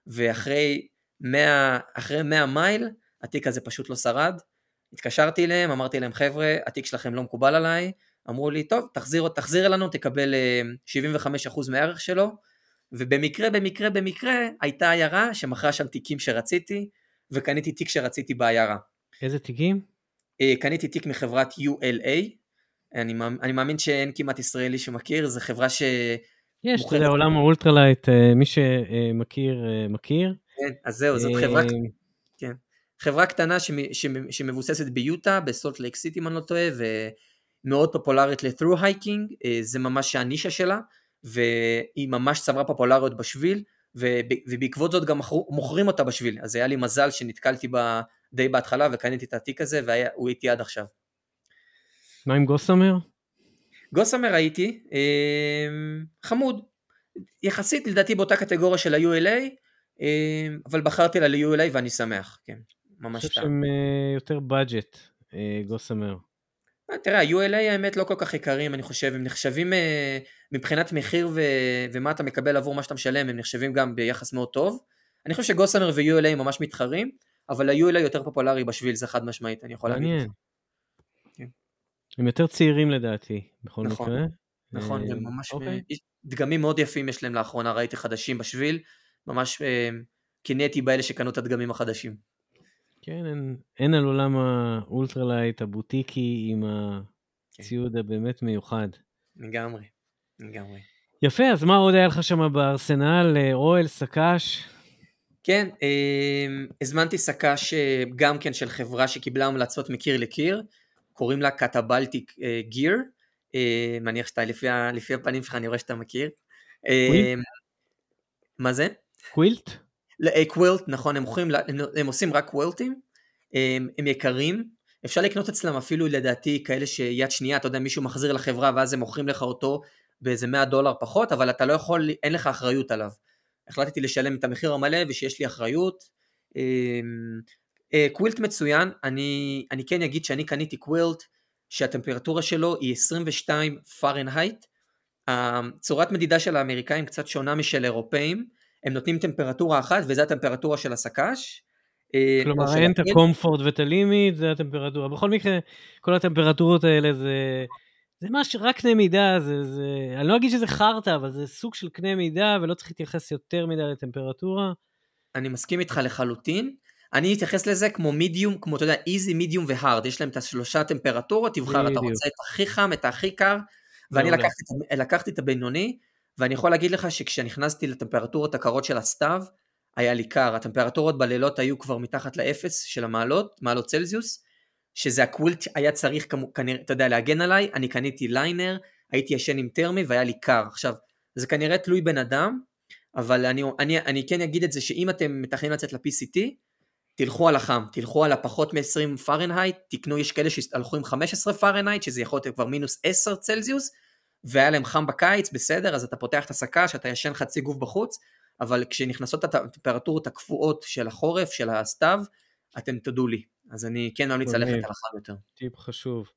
ואחרי 100, אחרי 100 מייל, התיק הזה פשוט לא שרד. התקשרתי אליהם, אמרתי להם, חבר'ה, התיק שלכם לא מקובל עליי, אמרו לי, טוב, תחזיר, תחזיר אלינו, תקבל 75% מהערך שלו, ובמקרה, במקרה, במקרה, הייתה עיירה שמכרה שם תיקים שרציתי, וקניתי תיק שרציתי בעיירה. איזה תיקים? אה, קניתי תיק מחברת ULA, אני, אני מאמין שאין כמעט ישראלי שמכיר, זו חברה ש... יש, אתה יודע, עולם ה ultralight, אה, מי שמכיר, אה, מכיר. כן, אז זהו, זאת חברה, כן. חברה קטנה שמבוססת ביוטה, בסולט לייק סיטי אם אני לא טועה, ומאוד פופולרית ל-through hiking, זה ממש הנישה שלה, והיא ממש צברה פופולריות בשביל, ובעקבות זאת גם מוכרים אותה בשביל, אז היה לי מזל שנתקלתי בה די בהתחלה וקניתי את התיק הזה והוא איתי עד עכשיו. מה עם גוסמר? גוסמר הייתי, אמ, חמוד, יחסית לדעתי באותה קטגוריה של ה-ULA, אמ, אבל בחרתי לה ל-ULA ואני שמח, כן, ממש טעם. אני חושב שהם אה, יותר בדג'ט, אה, גוסמר. אה, תראה, ה-ULA האמת לא כל כך יקרים, אני חושב, הם נחשבים מבחינת מחיר ו... ומה אתה מקבל עבור מה שאתה משלם, הם נחשבים גם ביחס מאוד טוב. אני חושב שגוסנר ו-ULA ממש מתחרים, אבל ה-ULA יותר פופולרי בשביל זה חד משמעית, אני יכול להגיד. מעניין. הם יותר צעירים לדעתי, בכל נכון, מקרה. נכון, הם אה, ממש, אוקיי. דגמים מאוד יפים יש להם לאחרונה, ראיתי חדשים בשביל, ממש קינאתי באלה שקנו את הדגמים החדשים. כן, אין, אין על עולם ה ultralight הבוטיקי עם כן. הציוד כן. הבאמת מיוחד. לגמרי, לגמרי. יפה, אז מה עוד היה לך שם בארסנל? אה, אוהל, סק"ש? כן, אה, הזמנתי סק"ש אה, גם כן של חברה שקיבלה המלצות מקיר לקיר, קוראים לה קטבלטיק גיר, מניח שאתה, לפי, לפי הפנים שלך אני רואה שאתה מכיר. קווילט? מה זה? קווילט? קווילט, נכון, הם, מוכרים, הם עושים רק קווילטים, הם, הם יקרים, אפשר לקנות אצלם אפילו לדעתי כאלה שיד שנייה, אתה יודע, מישהו מחזיר לחברה ואז הם מוכרים לך אותו באיזה 100 דולר פחות, אבל אתה לא יכול, אין לך אחריות עליו. החלטתי לשלם את המחיר המלא ושיש לי אחריות. quilt מצוין, אני, אני כן אגיד שאני קניתי quilt שהטמפרטורה שלו היא 22 פארנהייט, צורת מדידה של האמריקאים קצת שונה משל אירופאים, הם נותנים טמפרטורה אחת וזה הטמפרטורה של הסק"ש. אה, כלומר אין את ה comfort ואת ה limit, זה הטמפרטורה. בכל מקרה, כל הטמפרטורות האלה זה... זה ממש רק קנה מידה, זה, זה... אני לא אגיד שזה חרטא, אבל זה סוג של קנה מידה, ולא צריך להתייחס יותר מדי לטמפרטורה. אני מסכים איתך לחלוטין. אני אתייחס לזה כמו מידיום, כמו אתה יודע, איזי, מידיום והארד, יש להם את השלושה טמפרטורות, תבחר, אתה רוצה את הכי חם, את הכי קר, ואני לקחתי, לקחתי את הבינוני, ואני יכול להגיד לך שכשנכנסתי לטמפרטורות הקרות של הסתיו, היה לי קר, הטמפרטורות בלילות היו כבר מתחת לאפס של המעלות, מעלות צלזיוס, שזה הקווילט היה צריך כנראה, אתה יודע, להגן עליי, אני קניתי liner, הייתי ישן עם טרמי והיה לי קר. עכשיו, זה כנראה תלוי בן אדם, אבל אני, אני, אני כן אגיד את זה שאם אתם מתכננים לצאת ל-PCT, תלכו על החם, תלכו על הפחות מ-20 פארנהייט, תקנו, יש כאלה שהלכו עם 15 פארנהייט, שזה יכול להיות כבר מינוס 10 צלזיוס, והיה להם חם בקיץ, בסדר, אז אתה פותח את הסק"ש, שאתה ישן חצי גוף בחוץ, אבל כשנכנסות הטמפרטורות הקפואות של החורף, של הסתיו, אתם תדעו לי. אז אני כן ממליץ ללכת על החם יותר. טיפ חשוב.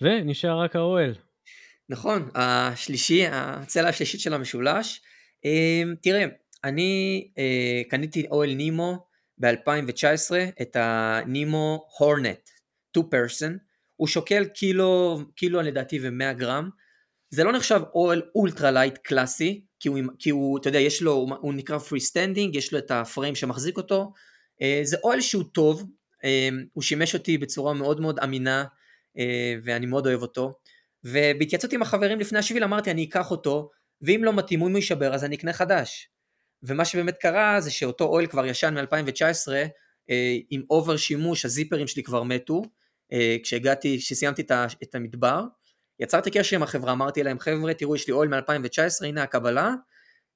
ונשאר רק האוהל. נכון, השלישי, הצלע השלישית של המשולש. אמ, תראה, אני אה, קניתי אוהל נימו ב-2019, את הנימו Hornet, 2 person, הוא שוקל קילו, קילו לדעתי ו-100 גרם, זה לא נחשב אוהל ultralight קלאסי, כי הוא, כי הוא, אתה יודע, יש לו, הוא נקרא freestanding, יש לו את ה frame שמחזיק אותו, אה, זה אוהל שהוא טוב, אה, הוא שימש אותי בצורה מאוד מאוד אמינה, אה, ואני מאוד אוהב אותו, ובהתייעצות עם החברים לפני השביל אמרתי אני אקח אותו, ואם לא מתאים, הוא יישבר אז אני אקנה חדש. ומה שבאמת קרה זה שאותו אוהל כבר ישן מ-2019, אה, עם אובר שימוש, הזיפרים שלי כבר מתו, אה, כשהגעתי, כשסיימתי את המדבר. יצרתי קשר עם החברה, אמרתי להם, חבר'ה, תראו, יש לי אוהל מ-2019, הנה הקבלה,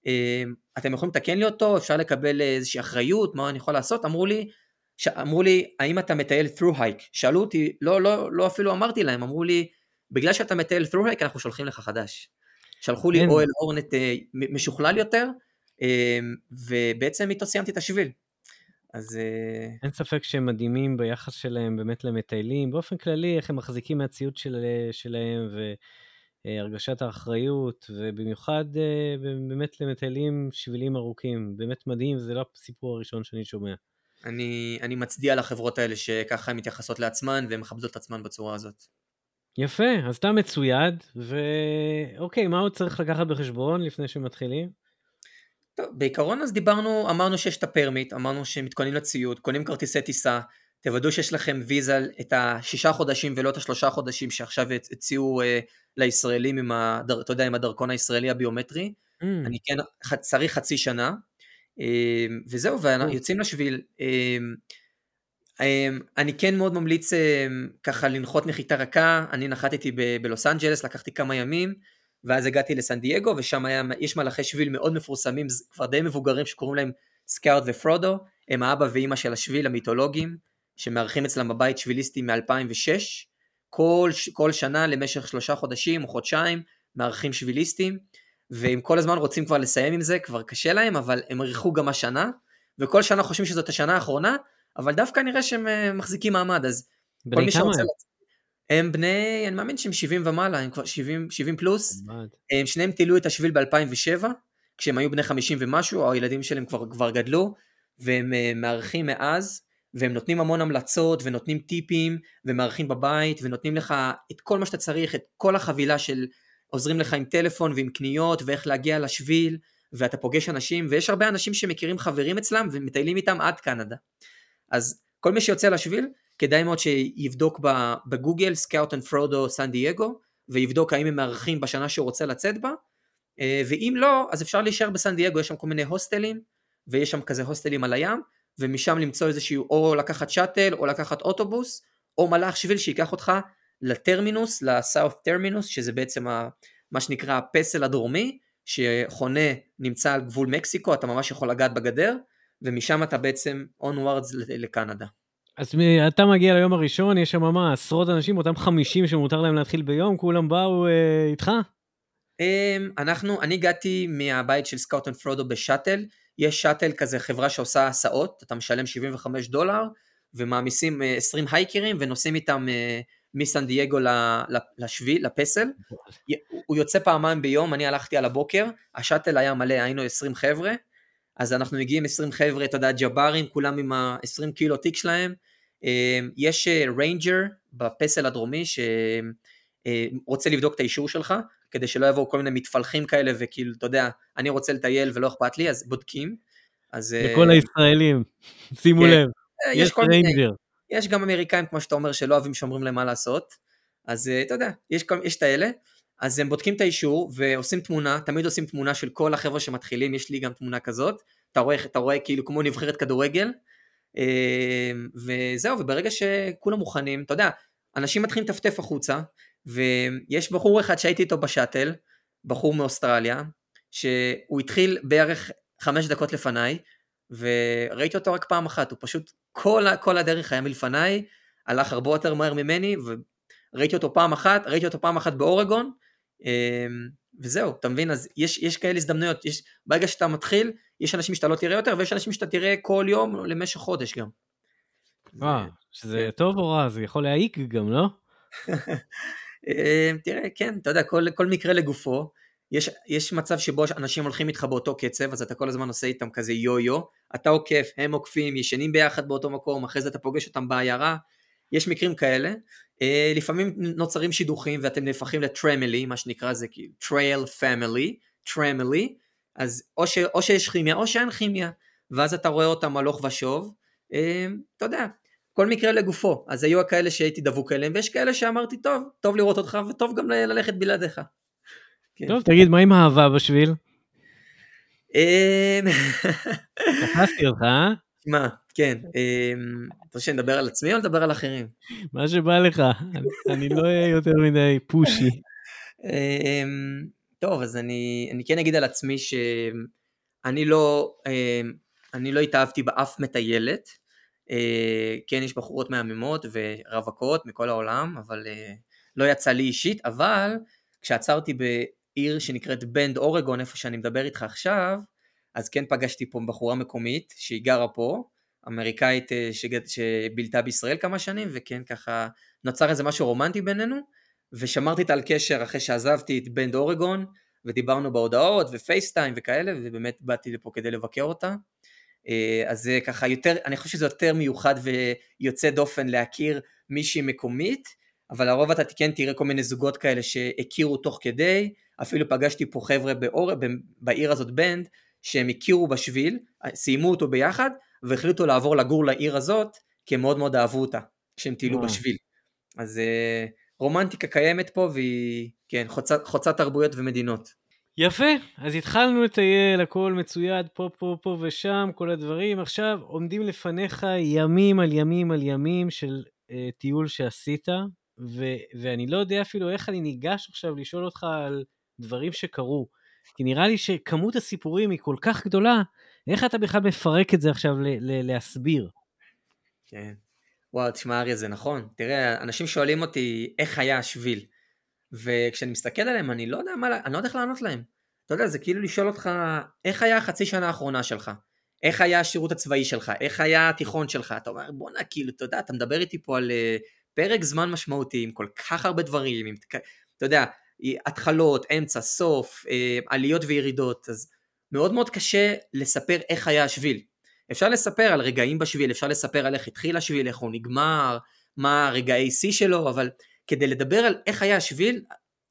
אה, אתם יכולים לתקן לי אותו, אפשר לקבל איזושהי אחריות, מה אני יכול לעשות? אמרו לי, ש... אמרו לי, האם אתה מטייל through hike? שאלו אותי, לא, לא, לא אפילו אמרתי להם, אמרו לי, בגלל שאתה מטייל through hike, אנחנו שולחים לך חדש. שלחו לי אוהל הורנט משוכלל יותר, ובעצם איתו סיימתי את השביל. אז... אה, אין ספק שהם מדהימים ביחס שלהם באמת למטיילים. באופן כללי, איך הם מחזיקים מהציוד של, שלהם והרגשת האחריות, ובמיוחד אה, באמת למטיילים שבילים ארוכים. באמת מדהים, זה לא הסיפור הראשון שאני שומע. אני, אני מצדיע לחברות האלה שככה הן מתייחסות לעצמן והן מכבדות את עצמן בצורה הזאת. יפה, אז אתה מצויד, ואוקיי, מה עוד צריך לקחת בחשבון לפני שמתחילים? טוב, בעיקרון אז דיברנו, אמרנו שיש את הפרמיט, אמרנו שמתכוננים לציוד, קונים כרטיסי טיסה, תוודאו שיש לכם ויזה את השישה חודשים ולא את השלושה חודשים שעכשיו הציעו אה, לישראלים עם, הדר, אתה יודע, עם הדרכון הישראלי הביומטרי. Mm. אני כן צריך חצי שנה, אה, וזהו, ויוצאים לשביל. אה, אה, אני כן מאוד ממליץ אה, ככה לנחות נחיתה רכה, אני נחתתי בלוס אנג'לס, לקחתי כמה ימים, ואז הגעתי לסן דייגו, ושם היה, יש מלאכי שביל מאוד מפורסמים, כבר די מבוגרים שקוראים להם סקארט ופרודו, הם האבא ואימא של השביל המיתולוגיים, שמארחים אצלם בבית שביליסטים מ-2006, כל, כל שנה למשך שלושה חודשים או חודשיים מארחים שביליסטים, והם כל הזמן רוצים כבר לסיים עם זה, כבר קשה להם, אבל הם אירחו גם השנה, וכל שנה חושבים שזאת השנה האחרונה, אבל דווקא נראה שהם אה, מחזיקים מעמד, אז כל מי שרוצה... הם בני, אני מאמין שהם 70 ומעלה, הם כבר 70, 70 פלוס. הם שניהם טילו את השביל ב-2007, כשהם היו בני 50 ומשהו, הילדים שלהם כבר, כבר גדלו, והם uh, מארחים מאז, והם נותנים המון המלצות, ונותנים טיפים, ומארחים בבית, ונותנים לך את כל מה שאתה צריך, את כל החבילה של עוזרים לך עם טלפון ועם קניות, ואיך להגיע לשביל, ואתה פוגש אנשים, ויש הרבה אנשים שמכירים חברים אצלם, ומטיילים איתם עד קנדה. אז כל מי שיוצא לשביל, כדאי מאוד שיבדוק בגוגל Scout and Frodo סן דייגו ויבדוק האם הם מארחים בשנה שהוא רוצה לצאת בה. אה, ואם לא אז אפשר להישאר בסן דייגו יש שם כל מיני הוסטלים ויש שם כזה הוסטלים על הים ומשם למצוא איזשהו או לקחת שאטל או לקחת אוטובוס או מלאך שביל שייקח אותך לטרמינוס, לסאוף טרמינוס שזה בעצם מה שנקרא הפסל הדרומי שחונה נמצא על גבול מקסיקו אתה ממש יכול לגעת בגדר ומשם אתה בעצם onwards לקנדה. אז אתה מגיע ליום הראשון, יש שם מה, עשרות אנשים, אותם 50 שמותר להם להתחיל ביום, כולם באו אה, איתך? Um, אנחנו, אני הגעתי מהבית של Scout and Frodo בשאטל, יש שאטל כזה חברה שעושה הסעות, אתה משלם 75 דולר, ומעמיסים uh, 20 הייקרים ונוסעים איתם uh, מסן דייגו לשביל, לפסל. הוא יוצא פעמיים ביום, אני הלכתי על הבוקר, השאטל היה מלא, היינו 20 חבר'ה, אז אנחנו מגיעים 20 חבר'ה, אתה יודע, ג'ברים, כולם עם ה-20 קילו תיק שלהם, אמ, יש ranger אה, בפסל הדרומי שרוצה אה, לבדוק את האישור שלך, כדי שלא יבואו כל מיני מתפלחים כאלה וכאילו, אתה יודע, אני רוצה לטייל ולא אכפת לי, אז בודקים. אז... אה, לכל הישראלים, שימו כן, לב, יש, יש ranger. יש גם אמריקאים, כמו שאתה אומר, שלא אוהבים שאומרים להם מה לעשות, אז אתה יודע, יש, יש את האלה, אז הם בודקים את האישור ועושים תמונה, תמיד עושים תמונה של כל החבר'ה שמתחילים, יש לי גם תמונה כזאת, אתה רואה, אתה רואה כאילו כמו נבחרת כדורגל, אמ, וזהו, וברגע שכולם מוכנים, אתה יודע, אנשים מתחילים לטפטף החוצה, ויש בחור אחד שהייתי איתו בשאטל, בחור מאוסטרליה, שהוא התחיל בערך חמש דקות לפניי, וראיתי אותו רק פעם אחת, הוא פשוט כל, כל הדרך היה מלפניי, הלך הרבה יותר מהר ממני, וראיתי אותו פעם אחת, ראיתי אותו פעם אחת באורגון, וזהו, אתה מבין? אז יש, יש כאלה הזדמנויות, יש, ברגע שאתה מתחיל, יש אנשים שאתה לא תראה יותר, ויש אנשים שאתה תראה כל יום למשך חודש גם. וואו, שזה כן. טוב או רע? זה יכול להעיק גם, לא? אמ, תראה, כן, אתה יודע, כל, כל מקרה לגופו. יש, יש מצב שבו אנשים הולכים איתך באותו קצב, אז אתה כל הזמן עושה איתם כזה יו-יו, אתה עוקף, הם עוקפים, ישנים ביחד באותו מקום, אחרי זה אתה פוגש אותם בעיירה, יש מקרים כאלה, Uh, לפעמים נוצרים שידוכים ואתם נהפכים ל tramily, מה שנקרא זה כאילו trail family, טרמלי, אז או, ש, או שיש כימיה או שאין כימיה, ואז אתה רואה אותם הלוך ושוב, uh, אתה יודע, כל מקרה לגופו, אז היו כאלה שהייתי דבוק אליהם, ויש כאלה שאמרתי טוב, טוב לראות אותך וטוב גם ללכת בלעדיך. כן. טוב, תגיד, מה עם אהבה בשביל? אמ, תפסתי אותך, אה? מה, כן, אמ, אתה רוצה שנדבר על עצמי או לדבר על אחרים? מה שבא לך, אני- לא אהיה יותר מדי פושי. אמ, טוב, אז אני, אני כן אגיד על עצמי שאני לא, אמ, אני לא התאהבתי באף מטיילת. אה, כן, יש בחורות מהממות ורווקות מכל העולם, אבל אה, לא יצא לי אישית, אבל כשעצרתי בעיר שנקראת בנד אורגון, איפה שאני מדבר איתך עכשיו, אז כן פגשתי פה בחורה מקומית שהיא גרה פה, אמריקאית אה, שבילתה בישראל כמה שנים, וכן ככה נוצר איזה משהו רומנטי בינינו, ושמרתי איתה על קשר אחרי שעזבתי את בנד אורגון, ודיברנו בהודעות ופייסטיים וכאלה, ובאמת באתי לפה כדי לבקר אותה. אה, אז זה ככה יותר, אני חושב שזה יותר מיוחד ויוצא דופן להכיר מישהי מקומית, אבל לרוב אתה כן תראה כל מיני זוגות כאלה שהכירו תוך כדי, אפילו פגשתי פה חבר'ה בעיר הזאת בנד, שהם הכירו בשביל, סיימו אותו ביחד, והחליטו לעבור לגור לעיר הזאת, כי הם מאוד מאוד אהבו אותה, כשהם טיילו. בשביל. אז אה, רומנטיקה קיימת פה, והיא, כן, חוצה, חוצה תרבויות ומדינות. יפה, אז התחלנו לטייל, הכל מצויד פה, פה, פה ושם, כל הדברים. עכשיו עומדים לפניך ימים על ימים על ימים של אה, טיול שעשית, ו- ואני לא יודע אפילו איך אני ניגש עכשיו לשאול אותך על דברים שקרו. כי נראה לי שכמות הסיפורים היא כל כך גדולה, איך אתה בכלל מפרק את זה עכשיו להסביר? כן. וואו, תשמע אריה, זה נכון. תראה, אנשים שואלים אותי איך היה השביל, וכשאני מסתכל עליהם, אני לא יודע מה, אני לא יודע איך לענות להם. אתה יודע, זה כאילו לשאול אותך, איך היה החצי שנה האחרונה שלך? איך היה השירות הצבאי שלך? איך היה התיכון שלך? אתה אומר, בואנה, כאילו, אתה יודע, אתה מדבר איתי פה על אה, פרק זמן משמעותי, עם כל כך הרבה דברים, עם, אתה יודע, התחלות, אמצע, סוף, אה, עליות וירידות, אז מאוד מאוד קשה לספר איך היה השביל. אפשר לספר על רגעים בשביל, אפשר לספר על איך התחיל השביל, איך הוא נגמר, מה רגעי שיא שלו, אבל כדי לדבר על איך היה השביל,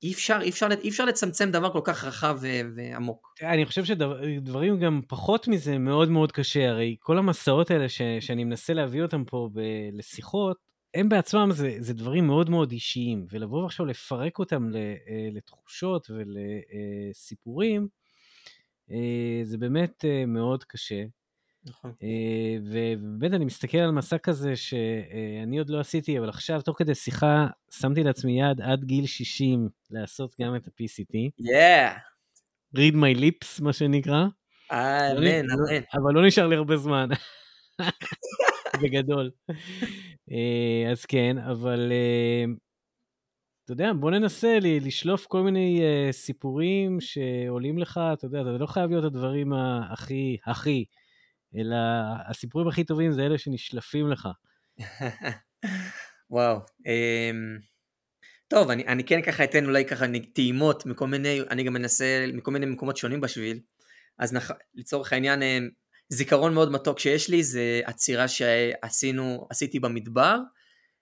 אי אפשר, אי אפשר, אי אפשר לצמצם דבר כל כך רחב ו- ועמוק. אני חושב שדברים גם פחות מזה מאוד מאוד קשה, הרי כל המסעות האלה ש, שאני מנסה להביא אותם פה ב, לשיחות, הם בעצמם זה, זה דברים מאוד מאוד אישיים, ולבוא עכשיו לפרק אותם אה, לתחושות ולסיפורים, אה, זה באמת אה, מאוד קשה. נכון. אה, ובאמת אני מסתכל על מסע כזה שאני עוד לא עשיתי, אבל עכשיו תוך כדי שיחה שמתי לעצמי יד עד גיל 60 לעשות גם את ה-PCT. Yeah, read my lips, מה שנקרא. אמן, לא- אמן. אבל לא נשאר לי הרבה זמן. בגדול. אה, אז כן, אבל אה, אתה יודע, בוא ננסה ל- לשלוף כל מיני אה, סיפורים שעולים לך, אתה יודע, אתה לא חייב להיות הדברים הכי, הכי, אלא הסיפורים הכי טובים זה אלה שנשלפים לך. וואו. אמ, טוב, אני, אני כן ככה אתן אולי ככה טעימות מכל מיני, אני גם מנסה מכל מיני מקומות שונים בשביל. אז נח, לצורך העניין, אמ, זיכרון מאוד מתוק שיש לי זה עצירה שעשינו, עשיתי במדבר,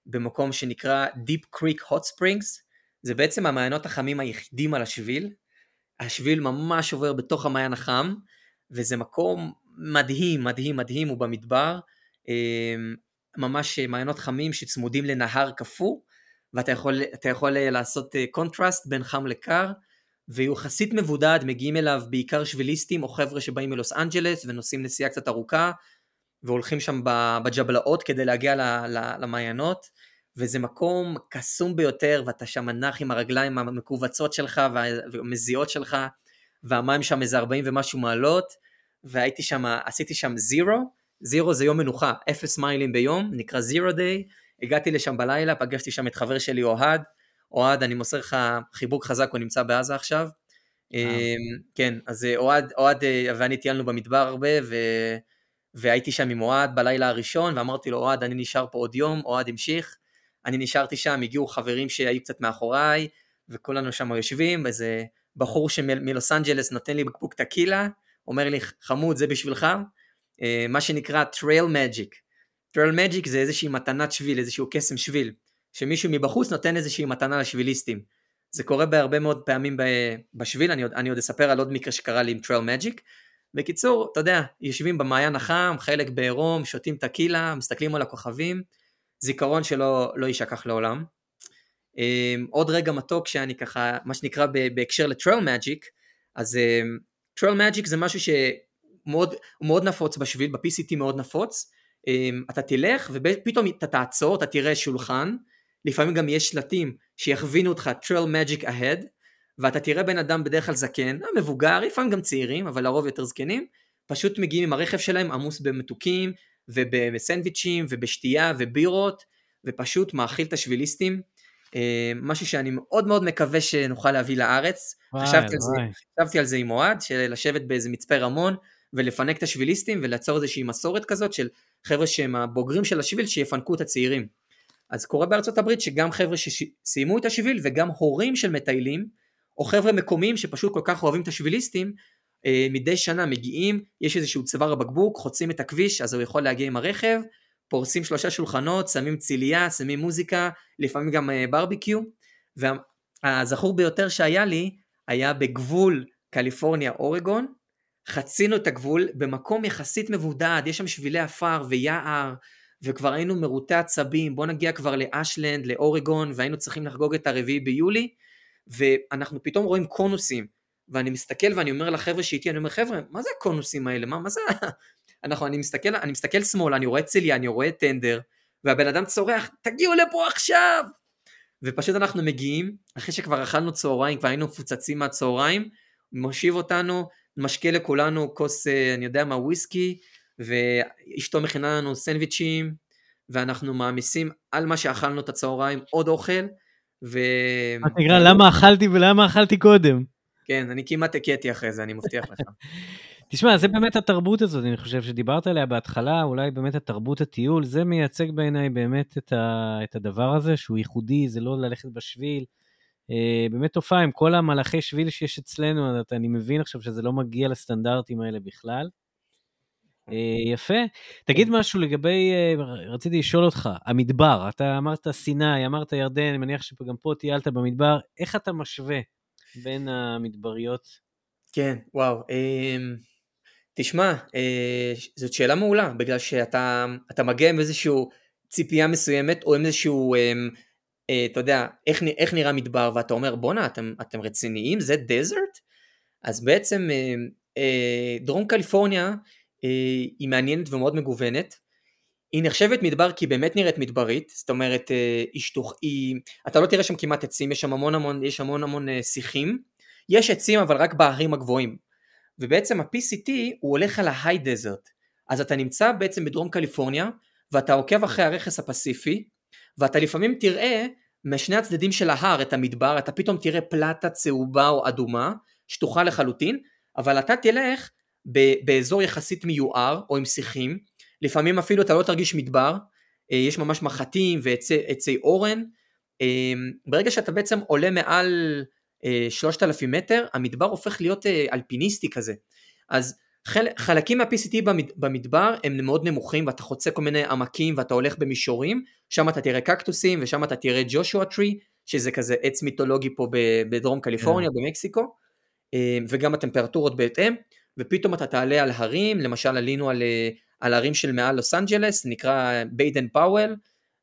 במקום שנקרא Deep Creek Hot Springs. זה בעצם המעיינות החמים היחידים על השביל. השביל ממש עובר בתוך המעיין החם, וזה מקום מדהים, מדהים, מדהים, הוא במדבר. אמ, ממש מעיינות חמים שצמודים לנהר קפוא, ואתה יכול, יכול לעשות קונטרסט בין חם לקר, והוא יחסית מבודד, מגיעים אליו בעיקר שביליסטים או חבר'ה שבאים מלוס אנג'לס ונוסעים נסיעה קצת ארוכה, והולכים שם בג'בלאות כדי להגיע למעיינות, וזה מקום קסום ביותר, ואתה שם נח עם הרגליים המכווצות שלך והמזיעות שלך, והמים שם איזה 40 ומשהו מעלות, והייתי שם, עשיתי שם זירו, זירו זה יום מנוחה, אפס מיילים ביום, נקרא זירו דיי, הגעתי לשם בלילה, פגשתי שם את חבר שלי אוהד, אוהד, אני מוסר לך חיבוק חזק, הוא נמצא בעזה עכשיו. כן, אז אוהד, אוהד ואני טיילנו במדבר הרבה, ו... והייתי שם עם אוהד בלילה הראשון, ואמרתי לו, אוהד, אני נשאר פה עוד יום, אוהד המשיך, אני נשארתי שם, הגיעו חברים שהיו קצת מאחוריי, וכולנו שם יושבים, איזה בחור מלוס אנג'לס נותן לי בקבוק טקילה, אומר לי, חמוד, זה בשבילך, מה שנקרא trail magic. trail magic זה איזושהי מתנת שביל, איזשהו קסם שביל, שמישהו מבחוץ נותן איזושהי מתנה לשביליסטים. זה קורה בהרבה מאוד פעמים בשביל, אני עוד, אני עוד אספר על עוד מקרה שקרה לי עם trail magic. בקיצור, אתה יודע, יושבים במעיין החם, חלק בעירום, שותים טקילה, מסתכלים על הכוכבים, זיכרון שלא לא יישכח לעולם. עוד רגע מתוק שאני ככה, מה שנקרא בהקשר ל trail magic, אז trail magic זה משהו שמאוד מאוד נפוץ בשביל, ב-PCT מאוד נפוץ, אמ, אתה תלך ופתאום אתה תעצור, אתה תראה שולחן, לפעמים גם יש שלטים שיכווינו אותך טרל מג'יק ahead, ואתה תראה בן אדם בדרך כלל זקן, מבוגר, לפעמים גם צעירים, אבל לרוב יותר זקנים, פשוט מגיעים עם הרכב שלהם עמוס במתוקים ובסנדוויצ'ים ובשתייה ובירות, ופשוט מאכיל את השביליסטים. אה, משהו שאני מאוד מאוד מקווה שנוכל להביא לארץ. וואי, חשבתי, על זה, חשבתי על זה עם אוהד, של לשבת באיזה מצפה רמון ולפנק את השביליסטים וליצור איזושהי מסורת כזאת של חבר'ה שהם הבוגרים של השביל שיפנקו את הצעירים. אז קורה בארצות הברית שגם חבר'ה שסיימו את השביל וגם הורים של מטיילים, או חבר'ה מקומיים שפשוט כל כך אוהבים את השביליסטים, אה, מדי שנה מגיעים, יש איזשהו צוואר בקבוק, חוצים את הכביש, אז הוא יכול להגיע עם הרכב, פורסים שלושה שולחנות, שמים ציליה, שמים מוזיקה, לפעמים גם אה, ברביקיו, והזכור ביותר שהיה לי, היה בגבול קליפורניה אורגון, חצינו את הגבול במקום יחסית מבודד, יש שם שבילי עפר ויער, וכבר היינו מרוטי עצבים, בוא נגיע כבר לאשלנד, לאורגון, והיינו צריכים לחגוג את הרביעי ביולי, ואנחנו פתאום רואים קונוסים, ואני מסתכל ואני אומר לחבר'ה שאיתי, אני אומר חבר'ה, מה זה הקונוסים האלה? מה, מה זה? אנחנו, אני מסתכל, אני מסתכל שמאלה, אני רואה צליה, אני רואה טנדר, והבן אדם צורח, תגיעו לפה עכשיו! ופשוט אנחנו מגיעים, אחרי שכבר אכלנו צהריים, כבר היינו מפוצצים מהצהריים, מושיב אותנו, משקה לכולנו כוס, אה, אני יודע מה, וויסקי, ואשתו מכינה לנו סנדוויצ'ים, ואנחנו מעמיסים על מה שאכלנו את הצהריים עוד אוכל, ו... מה תקרא, למה אכלתי ולמה אכלתי קודם? כן, אני כמעט הכיתי אחרי זה, אני מבטיח לך. תשמע, זה באמת התרבות הזאת, אני חושב שדיברת עליה בהתחלה, אולי באמת התרבות הטיול, זה מייצג בעיניי באמת את, ה, את הדבר הזה, שהוא ייחודי, זה לא ללכת בשביל. אה, באמת תופעה עם כל המלאכי שביל שיש אצלנו, אני מבין עכשיו שזה לא מגיע לסטנדרטים האלה בכלל. אה, יפה. תגיד משהו לגבי, אה, רציתי לשאול אותך, המדבר, אתה אמרת סיני, אמרת ירדן, אני מניח שגם פה טיילת במדבר, איך אתה משווה בין המדבריות? כן, וואו. אמ, תשמע, אה, זאת שאלה מעולה, בגלל שאתה מגיע עם איזושהי ציפייה מסוימת, או עם איזשהו, אמ, אתה יודע, איך, איך נראה מדבר, ואתה אומר, בואנה, אתם, אתם רציניים? זה דזרט? אז בעצם דרום קליפורניה, היא מעניינת ומאוד מגוונת. היא נחשבת מדבר כי היא באמת נראית מדברית, זאת אומרת, אה, היא שטוח, היא, אתה לא תראה שם כמעט עצים, יש שם המון המון, יש המון המון אה, שיחים. יש עצים אבל רק בהרים הגבוהים. ובעצם ה-PCT הוא הולך על ההיי דזרט. אז אתה נמצא בעצם בדרום קליפורניה, ואתה עוקב אחרי הרכס הפסיפי, ואתה לפעמים תראה משני הצדדים של ההר את המדבר, אתה פתאום תראה פלטה צהובה או אדומה, שטוחה לחלוטין, אבל אתה תלך באזור יחסית מיוער או עם שיחים, לפעמים אפילו אתה לא תרגיש מדבר, אה, יש ממש מחטים ועצי אורן, אה, ברגע שאתה בעצם עולה מעל 3,000 אה, מטר, המדבר הופך להיות אלפיניסטי כזה. אז חל, חלקים מה-PCT במדבר הם מאוד נמוכים ואתה חוצה כל מיני עמקים ואתה הולך במישורים, שם אתה תראה קקטוסים ושם אתה תראה Joshua tree, שזה כזה עץ מיתולוגי פה בדרום קליפורניה, yeah. כן. במקסיקו, וגם הטמפרטורות בהתאם. ופתאום אתה תעלה על הרים, למשל עלינו על, אה, על הרים של מעל לוס אנג'לס, נקרא Baden Powell,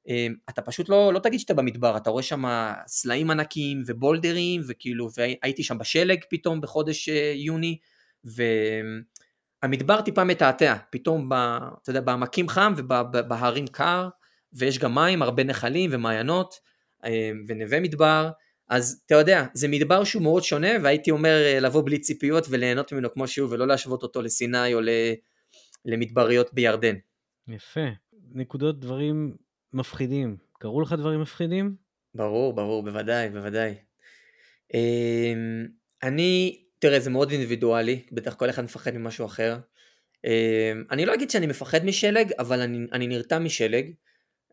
אה, אתה פשוט לא, לא תגיד שאתה במדבר, אתה רואה שם סלעים ענקיים ובולדרים, וכאילו, והייתי שם בשלג פתאום בחודש אה, יוני, והמדבר טיפה מתעתע, פתאום, ב, אתה יודע, בעמקים חם ובהרים קר, ויש גם מים, הרבה נחלים ומעיינות, ונווה מדבר, אז אתה יודע, זה מדבר שהוא מאוד שונה, והייתי אומר אה, לבוא בלי ציפיות וליהנות ממנו כמו שהוא, ולא להשוות אותו לסיני או למדבריות בירדן. יפה. נקודות דברים מפחידים. קרו לך דברים מפחידים? ברור, ברור, בוודאי, בוודאי. אמ, אני, תראה, זה מאוד אינדיבידואלי, בטח כל אחד מפחד ממשהו אחר. אמ, אני לא אגיד שאני מפחד משלג, אבל אני, אני נרתע משלג.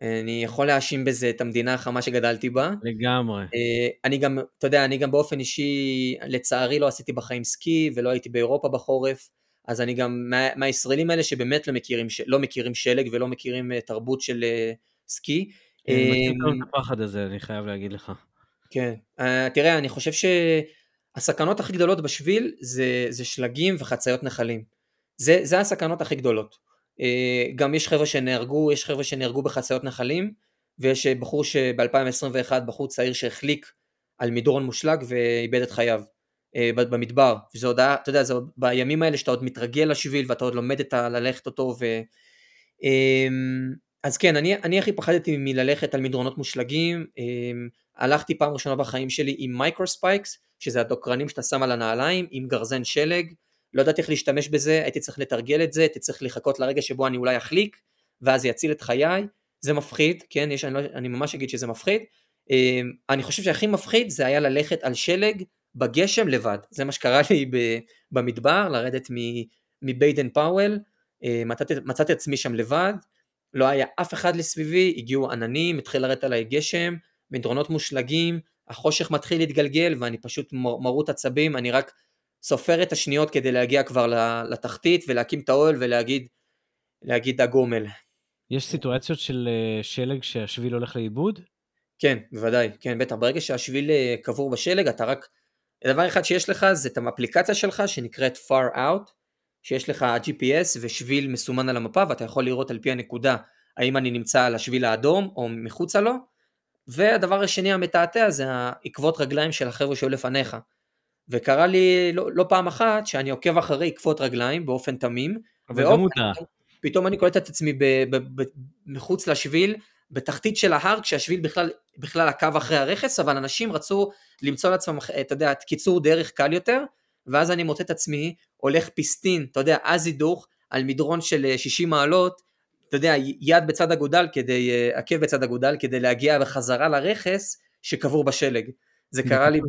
אני יכול להאשים בזה את המדינה החמה שגדלתי בה. לגמרי. אה, אני גם, אתה יודע, אני גם באופן אישי, לצערי לא עשיתי בחיים סקי ולא הייתי באירופה בחורף, אז אני גם מה, מהישראלים האלה שבאמת לא מכירים, לא מכירים שלג ולא מכירים אה, תרבות של אה, סקי. אני מכיר את הפחד הזה, אני חייב להגיד לך. כן, תראה, אני חושב שהסכנות הכי גדולות בשביל זה, זה שלגים וחציות נחלים. זה, זה הסכנות הכי גדולות. אה, גם יש חבר'ה שנהרגו, יש חבר'ה שנהרגו בחציות נחלים, ויש אה, בחור שב-2021, בחור צעיר שהחליק על מדרון מושלג ואיבד את חייו. אה, במדבר, וזה עוד היה, אתה יודע, זה בימים האלה שאתה עוד מתרגל לשביל ואתה עוד לומד את ה... ללכת אותו, ו... אמ, אז כן, אני, אני הכי פחדתי מללכת על מדרונות מושלגים, אמ, הלכתי פעם ראשונה בחיים שלי עם microspikes, שזה הדוקרנים שאתה שם על הנעליים, עם גרזן שלג, לא ידעתי איך להשתמש בזה, הייתי צריך לתרגל את זה, הייתי צריך לחכות לרגע שבו אני אולי אחליק, ואז יציל את חיי, זה מפחיד, כן, יש, אני, לא, אני ממש אגיד שזה מפחיד, אמ, אני חושב שהכי מפחיד זה היה ללכת על שלג בגשם לבד, זה מה שקרה לי במדבר, לרדת מביידן פאוול, אה, מצאתי, מצאתי עצמי שם לבד, לא היה אף אחד לסביבי, הגיעו עננים, התחיל לרדת עליי גשם, מדרונות מושלגים, החושך מתחיל להתגלגל ואני פשוט מרוט עצבים, אני רק סופר את השניות כדי להגיע כבר לתחתית ולהקים את האוהל ולהגיד להגיד הגומל. יש סיטואציות של אה, שלג שהשביל הולך לאיבוד? כן, בוודאי, כן, בטח. ברגע שהשביל אה, קבור בשלג, אתה רק... דבר אחד שיש לך זה את האפליקציה שלך שנקראת far out, שיש לך GPS ושביל מסומן על המפה ואתה יכול לראות על פי הנקודה האם אני נמצא על השביל האדום או מחוצה לו, והדבר השני המתעתע זה העקבות רגליים של החבר'ה שהיו לפניך. וקרה לי לא, לא פעם אחת שאני עוקב אחרי עקבות רגליים באופן תמים, ואופן, פתאום אני קולט את עצמי ב, ב, ב, מחוץ לשביל, בתחתית של ההר, כשהשביל בכלל, בכלל עקב אחרי הרכס, אבל אנשים רצו למצוא לעצמם, אתה יודע, קיצור דרך קל יותר, ואז אני מוצא את עצמי הולך פיסטין, אתה יודע, אז הידוך, על מדרון של 60 אה, מעלות, אתה יודע, יד בצד אגודל כדי, אה, עקב בצד אגודל, כדי להגיע בחזרה לרכס שקבור בשלג. זה קרה לי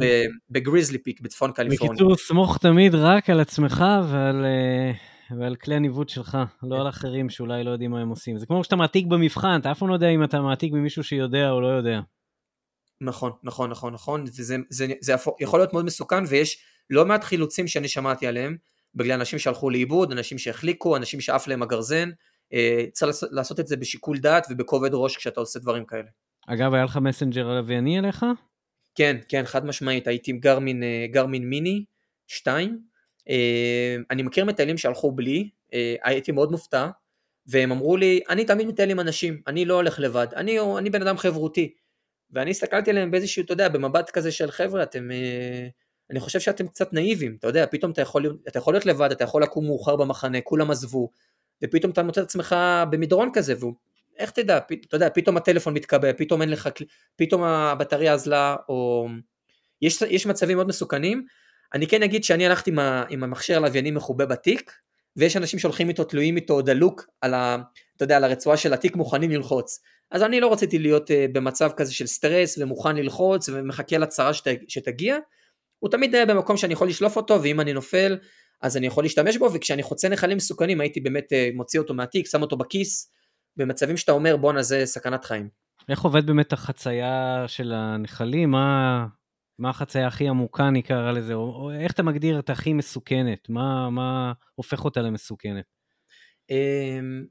בגריזלי פיק בצפון קליפורניה. בקיצור, סמוך תמיד רק על עצמך ועל, אה, ועל כלי הניווט שלך, לא על אחרים שאולי לא יודעים מה הם עושים. זה כמו שאתה מעתיק במבחן, אתה אף פעם לא יודע אם אתה מעתיק ממישהו שיודע או לא יודע. נכון, נכון, נכון, נכון, וזה זה, זה יכול להיות מאוד מסוכן, ויש לא מעט חילוצים שאני שמעתי עליהם, בגלל אנשים שהלכו לאיבוד, אנשים שהחליקו, אנשים שעף להם הגרזן, אה, צריך לעשות את זה בשיקול דעת ובכובד ראש כשאתה עושה דברים כאלה. אגב, היה לך מסנג'ר הלווייני אליך? כן, כן, חד משמעית, הייתי עם גרמין, אה, גרמין מיני 2, אה, אני מכיר מטיילים שהלכו בלי, הייתי מאוד מופתע, והם אמרו לי, אני תמיד מטייל עם אנשים, אני לא הולך לבד, אני, אני בן אדם חברותי. ואני הסתכלתי עליהם באיזשהו, אתה יודע, במבט כזה של חבר'ה, אתם, אני חושב שאתם קצת נאיבים, אתה יודע, פתאום אתה יכול, אתה יכול להיות לבד, אתה יכול לקום מאוחר במחנה, כולם עזבו, ופתאום אתה מוצא את עצמך במדרון כזה, ואיך תדע, פ, אתה יודע, פתאום הטלפון מתקבע, פתאום אין לך, פתאום הבטריה אזלה, או... יש, יש מצבים מאוד מסוכנים. אני כן אגיד שאני הלכתי עם, ה, עם המכשיר הלווייני מחובה בתיק, ויש אנשים שהולכים איתו, תלויים איתו דלוק על ה... אתה יודע, על הרצועה של התיק מוכנים ללחוץ. אז אני לא רציתי להיות uh, במצב כזה של סטרס ומוכן ללחוץ ומחכה לצרה שת, שתגיע, הוא תמיד היה במקום שאני יכול לשלוף אותו, ואם אני נופל, אז אני יכול להשתמש בו, וכשאני חוצה נחלים מסוכנים, הייתי באמת אה, מוציא אותו מהתיק, שם אותו בכיס, במצבים שאתה אומר, בואנה, זה סכנת חיים. איך עובד באמת החצייה של הנחלים? מה, מה החצייה הכי עמוקה נקרא לזה? או, או איך אתה מגדיר את הכי מסוכנת? מה, מה הופך אותה למסוכנת? אמ,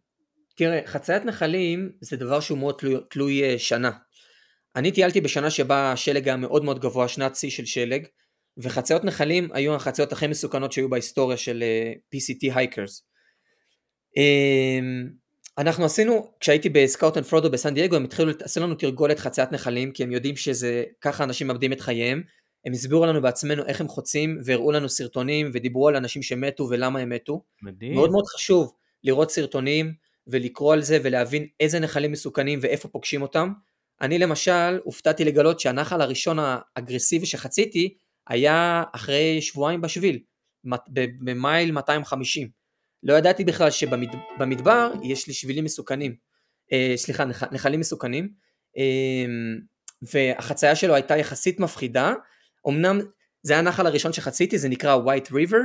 תראה, חציית נחלים זה דבר שהוא מאוד תלוי, תלוי אה, שנה. אני טיילתי בשנה שבה השלג היה מאוד מאוד גבוה, שנת שיא של שלג, וחציות נחלים היו החציות הכי מסוכנות שהיו בהיסטוריה של אה, PCT הייקרס. אנחנו עשינו, כשהייתי ב Scout and Frodo בסן דייגו, הם התחילו, עשו לנו תרגולת חציית נחלים, כי הם יודעים שזה, ככה אנשים מאבדים את חייהם. הם הסבירו לנו בעצמם איך הם חוצים, והראו לנו סרטונים, ודיברו על אנשים שמתו ולמה הם מתו. מדהים. מאוד מאוד חשוב לראות סרטונים, ולקרוא על זה, ולהבין איזה נחלים מסוכנים ואיפה פוגשים אותם. אני למשל, הופתעתי לגלות שהנחל הראשון האגרסיבי שחציתי, היה אחרי שבועיים בשביל, במייל 250. לא ידעתי בכלל שבמדבר יש לי שבילים מסוכנים, אה, סליחה, נחלים מסוכנים, אה, והחצייה שלו הייתה יחסית מפחידה, אמנם זה היה הנחל הראשון שחציתי, זה נקרא White River,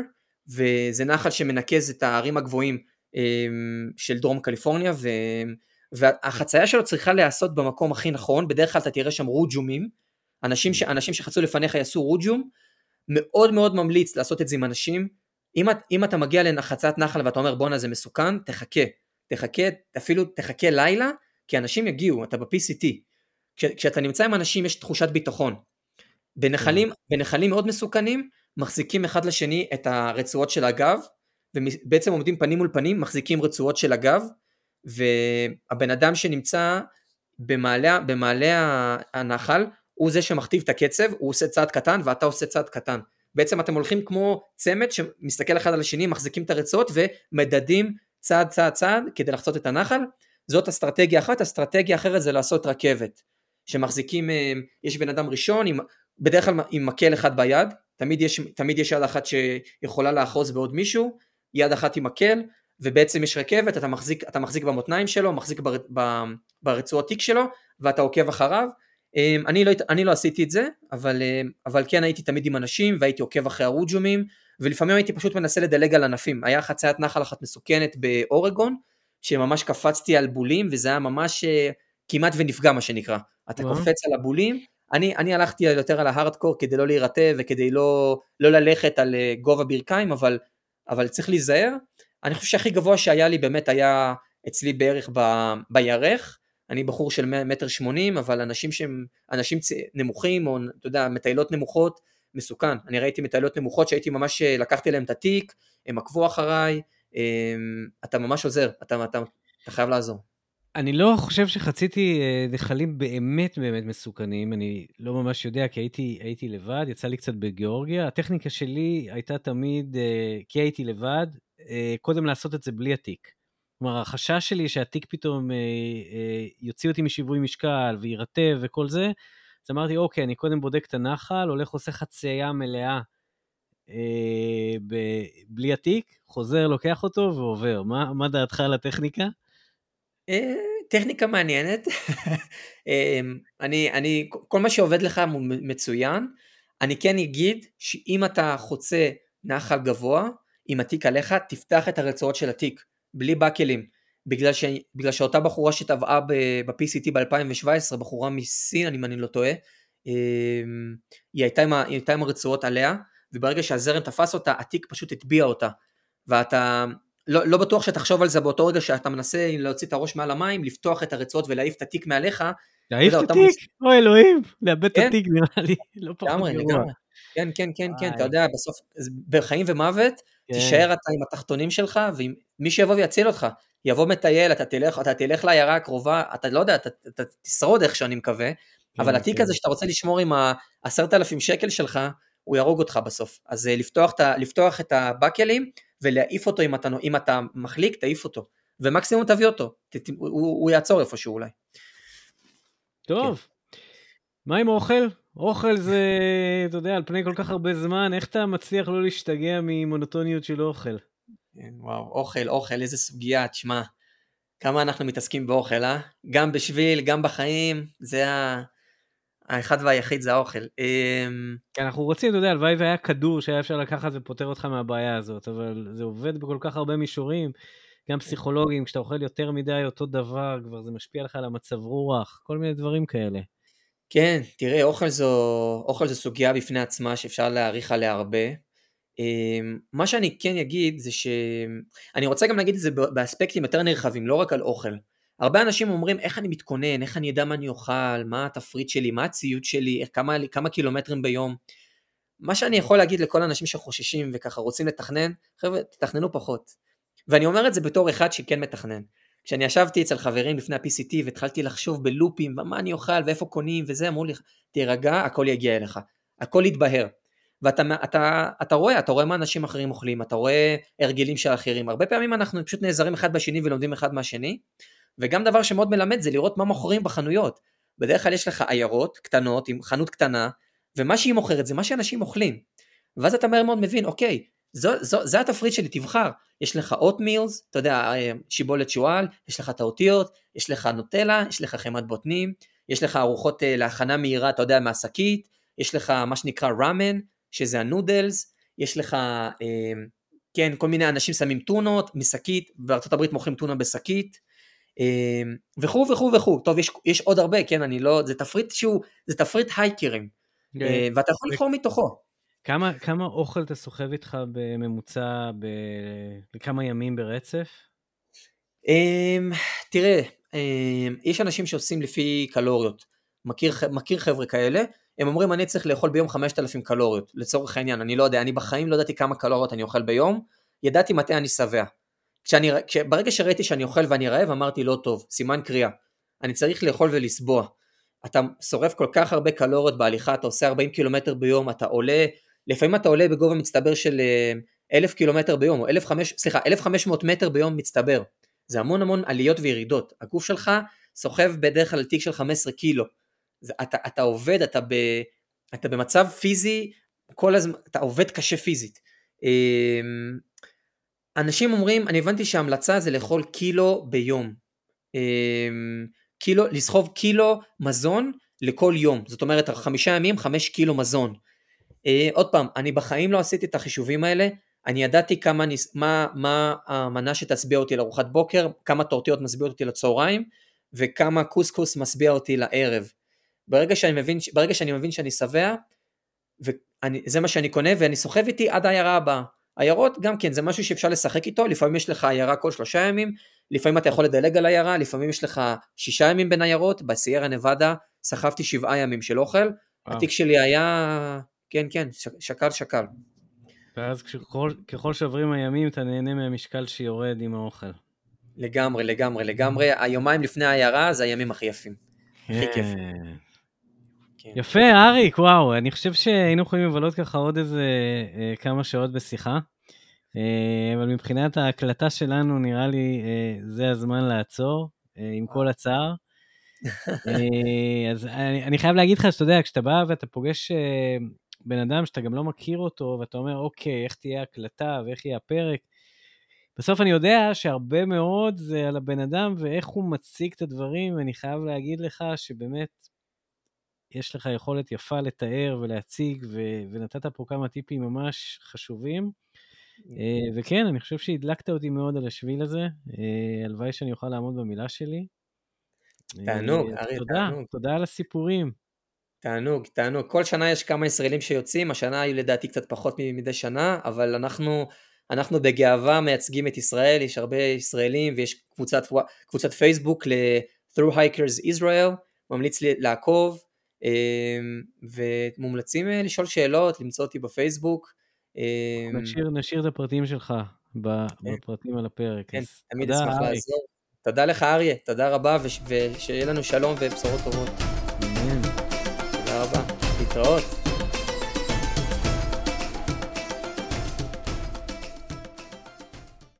וזה נחל שמנקז את הערים הגבוהים אה, של דרום קליפורניה, ו... והחצייה שלו צריכה להיעשות במקום הכי נכון, בדרך כלל אתה תראה שם רוג'ומים, אנשים, ש, אנשים שחצו לפניך יעשו רוג'ום, מאוד מאוד ממליץ לעשות את זה עם אנשים. אם, אם אתה מגיע לנחצת נחל ואתה אומר בואנה זה מסוכן, תחכה. תחכה, אפילו תחכה לילה, כי אנשים יגיעו, אתה ב-PCT. כש, כשאתה נמצא עם אנשים יש תחושת ביטחון. בנחלים, mm. בנחלים מאוד מסוכנים, מחזיקים אחד לשני את הרצועות של הגב, ובעצם עומדים פנים מול פנים, מחזיקים רצועות של הגב, והבן אדם שנמצא במעלה, במעלה הנחל, הוא זה שמכתיב את הקצב, הוא עושה צעד קטן ואתה עושה צעד קטן. בעצם אתם הולכים כמו צמד שמסתכל אחד על השני, מחזיקים את הרצועות ומדדים צעד צעד צעד כדי לחצות את הנחל. זאת אסטרטגיה אחת, אסטרטגיה אחרת זה לעשות רכבת. שמחזיקים, אה, יש בן אדם ראשון, עם, בדרך כלל עם מקל אחד ביד, תמיד יש, תמיד יש יד אחת שיכולה לאחוז בעוד מישהו, יד אחת עם מקל, ובעצם יש רכבת, אתה מחזיק, אתה מחזיק במותניים שלו, מחזיק בר, ברצועות תיק שלו, ואתה עוקב אחריו. אה, אני לא, אני לא עשיתי את זה, אבל, אה, אבל כן הייתי תמיד עם אנשים, והייתי עוקב אחרי הרוג'ומים, ולפעמים הייתי פשוט מנסה לדלג על ענפים. היה חציית נחל אחת מסוכנת באורגון, שממש קפצתי על בולים, וזה היה ממש כמעט ונפגע מה שנקרא. אתה קופץ על הבולים, אני, אני הלכתי יותר על ההארדקור כדי לא להירטב וכדי לא, לא ללכת על אה, גובה ברכיים, אבל, אבל צריך להיזהר. אני חושב שהכי גבוה שהיה לי באמת היה אצלי בערך ב, בירך, אני בחור של מטר שמונים, אבל אנשים שהם אנשים. נמוכים, או אתה יודע, מטיילות נמוכות, מסוכן. אני ראיתי מטיילות נמוכות שהייתי ממש, אה, לקחתי להם את התיק, הם עקבו אחריי, אמ, אתה ממש עוזר, אתה, אתה, אתה חייב לעזור. אני לא חושב שחציתי אה, נחלים באמת באמת מסוכנים, אני לא ממש יודע, כי הייתי, הייתי לבד, יצא לי קצת בגיאורגיה. הטכניקה שלי הייתה תמיד, אה, כי הייתי לבד, קודם לעשות את זה בלי התיק. כלומר, החשש שלי שהתיק פתאום יוציא אותי משיווי משקל ויירטב וכל זה, אז אמרתי, אוקיי, אני קודם בודק את הנחל, הולך עושה חצייה מלאה בלי התיק, חוזר, לוקח אותו ועובר. מה, מה דעתך על הטכניקה? אה, טכניקה מעניינת. אמ, אני, אני, כל מה שעובד לך הוא מצוין. אני כן אגיד שאם אתה חוצה נחל גבוה, עם התיק עליך, תפתח את הרצועות של התיק, בלי באקלים. בגלל, ש... בגלל שאותה בחורה שטבעה ב-PCT ב-2017, בחורה מסין, אם אני לא טועה, אמ, היא הייתה, עם ה... היא הייתה עם הרצועות עליה, וברגע שהזרם תפס אותה, התיק פשוט הטביע אותה. ואתה לא, לא בטוח שתחשוב על זה באותו רגע שאתה מנסה להוציא את הראש מעל המים, לפתוח את הרצועות ולהעיף את התיק מעליך. להעיף את התיק? אוי אלוהים, לאבד את כן. התיק נראה לי, לא פחות גרוע. כן, כן, כן, כן, אתה יודע, בסוף, בחיים ומוות, כן. תישאר אתה עם התחתונים שלך, ומי שיבוא ויציל אותך, יבוא מטייל, אתה תלך, אתה תלך לעיירה הקרובה, אתה לא יודע, אתה, אתה תשרוד איך שאני מקווה, כן, אבל התיק הזה שאתה רוצה לשמור עם העשרת אלפים שקל שלך, הוא יהרוג אותך בסוף. אז אה, לפתוח, לפתוח את הבקלים, ולהעיף אותו אם אתה, אם אתה מחליק, תעיף אותו. ומקסימום תביא אותו, ת, הוא, הוא יעצור איפשהו אולי. טוב, כן. מה עם אוכל? אוכל זה, אתה יודע, על פני כל כך הרבה זמן, איך אתה מצליח לא להשתגע ממונוטוניות של אוכל? כן, וואו, אוכל, אוכל, איזה סוגיה, תשמע, כמה אנחנו מתעסקים באוכל, אה? גם בשביל, גם בחיים, זה ה... האחד והיחיד זה האוכל. אמ, כן, אנחנו רוצים, אתה יודע, הלוואי והיה כדור שהיה אפשר לקחת ופותר אותך מהבעיה הזאת, אבל זה עובד בכל כך הרבה מישורים, גם פסיכולוגים, כשאתה אוכל יותר מדי אותו דבר, כבר זה משפיע לך על המצב רוח, כל מיני דברים כאלה. כן, תראה, אוכל זו, אוכל זו סוגיה בפני עצמה שאפשר להעריך עליה הרבה. אמ, מה שאני כן אגיד זה ש... אני רוצה גם להגיד את זה באספקטים יותר נרחבים, לא רק על אוכל. הרבה אנשים אומרים איך אני מתכונן, איך אני יודע מה אני אוכל, מה התפריט שלי, מה הציוד שלי, איך, כמה, כמה קילומטרים ביום. מה שאני יכול להגיד לכל האנשים שחוששים וככה רוצים לתכנן, חבר'ה, תתכננו פחות. ואני אומר את זה בתור אחד שכן מתכנן. כשאני ישבתי אצל חברים לפני ה-PCT והתחלתי לחשוב בלופים, מה אני אוכל ואיפה קונים וזה, אמרו לי, תירגע, הכל יגיע אליך, הכל יתבהר. ואתה אתה, אתה רואה, אתה רואה מה אנשים אחרים אוכלים, אתה רואה הרגלים של אחרים. הרבה פעמים אנחנו פשוט נעזרים אחד בשני ולומדים אחד מהשני, וגם דבר שמאוד מלמד זה לראות מה מוכרים בחנויות. בדרך כלל יש לך עיירות קטנות עם חנות קטנה, ומה שהיא מוכרת זה מה שאנשים אוכלים. ואז אתה מהר מאוד מבין, אוקיי, זו, זו, זה התפריט שלי, תבחר. יש לך oatmeals, אתה יודע, אה, שיבולת שועל, יש לך את הטורטיות, יש לך נוטלה, יש לך חמאת בוטנים, יש לך ארוחות אה, להכנה מהירה, אתה יודע, מהשקית, יש לך מה שנקרא ראמן, שזה הנודלס, יש לך, אה, כן, כל מיני אנשים שמים טונות משקית, בארצות הברית מוכרים טונה בשקית, וכו' וכו' וכו'. טוב, יש, יש עוד הרבה, כן, אני לא, זה תפריט שהוא, זה תפריט hiker ים. כן. אה, ואתה יכול לבחור מתוכו. כמה, כמה אוכל אתה סוחב איתך בממוצע ב... לכמה ימים ברצף? Um, תראה, um, יש אנשים שעושים לפי קלוריות. מכיר, מכיר חבר'ה כאלה, הם אומרים אני צריך לאכול ביום 5,000 קלוריות, לצורך העניין, אני לא יודע, אני בחיים לא ידעתי כמה קלוריות אני אוכל ביום, ידעתי מתי אני שבע. כשאני, ברגע שראיתי שאני אוכל ואני רעב, אמרתי לא טוב, סימן קריאה. אני צריך לאכול ולסבוע. אתה שורף כל כך הרבה קלוריות בהליכה, אתה עושה 40 קילומטר ביום, אתה עולה לפעמים אתה עולה בגובה מצטבר של אלף קילומטר ביום, או אלף חמש, סליחה, אלף חמש מאות מטר ביום מצטבר. זה המון המון עליות וירידות. הגוף שלך סוחב בדרך כלל תיק של 15 קילו. זה, אתה, אתה עובד, אתה, ב, אתה במצב פיזי, כל הזמן, אתה עובד קשה פיזית. אמ, אנשים אומרים, אני הבנתי שההמלצה זה לאכול קילו ביום. אמ, קילו, לסחוב קילו מזון לכל יום. זאת אומרת, חמישה ימים, חמש קילו מזון. אה, עוד פעם, אני בחיים לא עשיתי את החישובים האלה, אני ידעתי כמה, מה, מה המנה שתצביע אותי לארוחת בוקר, כמה טורטיות משביעות אותי לצהריים, וכמה קוסקוס משביע אותי לערב. ברגע שאני מבין, ברגע שאני מבין שאני שבע, וזה מה שאני קונה, ואני סוחב איתי עד העיירה הבאה. עיירות גם כן זה משהו שאפשר לשחק איתו, לפעמים יש לך עיירה כל שלושה ימים, לפעמים אתה יכול לדלג על עיירה, לפעמים יש לך שישה ימים בין עיירות, בסיירה נבדה סחבתי שבעה ימים של אוכל, התיק שלי היה, כן כן, שקל שקל. ואז ככל, ככל שעוברים הימים אתה נהנה מהמשקל שיורד עם האוכל. לגמרי, לגמרי, לגמרי. היומיים לפני העיירה זה הימים הכי יפים. הכי כיף. כן. יפה, אריק, וואו, אני חושב שהיינו יכולים לבלות ככה עוד איזה אה, כמה שעות בשיחה. אה, אבל מבחינת ההקלטה שלנו, נראה לי אה, זה הזמן לעצור, אה, עם כל הצער. אה, אז אני, אני חייב להגיד לך שאתה יודע, כשאתה בא ואתה פוגש אה, בן אדם שאתה גם לא מכיר אותו, ואתה אומר, אוקיי, איך תהיה הקלטה ואיך יהיה הפרק, בסוף אני יודע שהרבה מאוד זה על הבן אדם ואיך הוא מציג את הדברים, ואני חייב להגיד לך שבאמת יש לך יכולת יפה לתאר ולהציג, ו- ונתת פה כמה טיפים ממש חשובים. אה, וכן, אני חושב שהדלקת אותי מאוד על השביל הזה. אה, הלוואי שאני אוכל לעמוד במילה שלי. תענוג, אה, אריה, תודה, תענוג. תודה על הסיפורים. תענוג, תענוג. כל שנה יש כמה ישראלים שיוצאים, השנה היו לדעתי קצת פחות מדי שנה, אבל אנחנו אנחנו בגאווה מייצגים את ישראל, יש הרבה ישראלים ויש קבוצת, קבוצת פייסבוק ל-Through Hikers Israel, ממליץ לי לעקוב אמ, ומומלצים אה, לשאול שאלות, למצוא אותי בפייסבוק. אמ, נשאיר, נשאיר את הפרטים שלך כן. בפרטים על הפרק. כן, תמיד אשמח לעזור. תודה לך אריה, תודה רבה ושיהיה לנו שלום ובשורות טובות. תודה רבה, להתראות.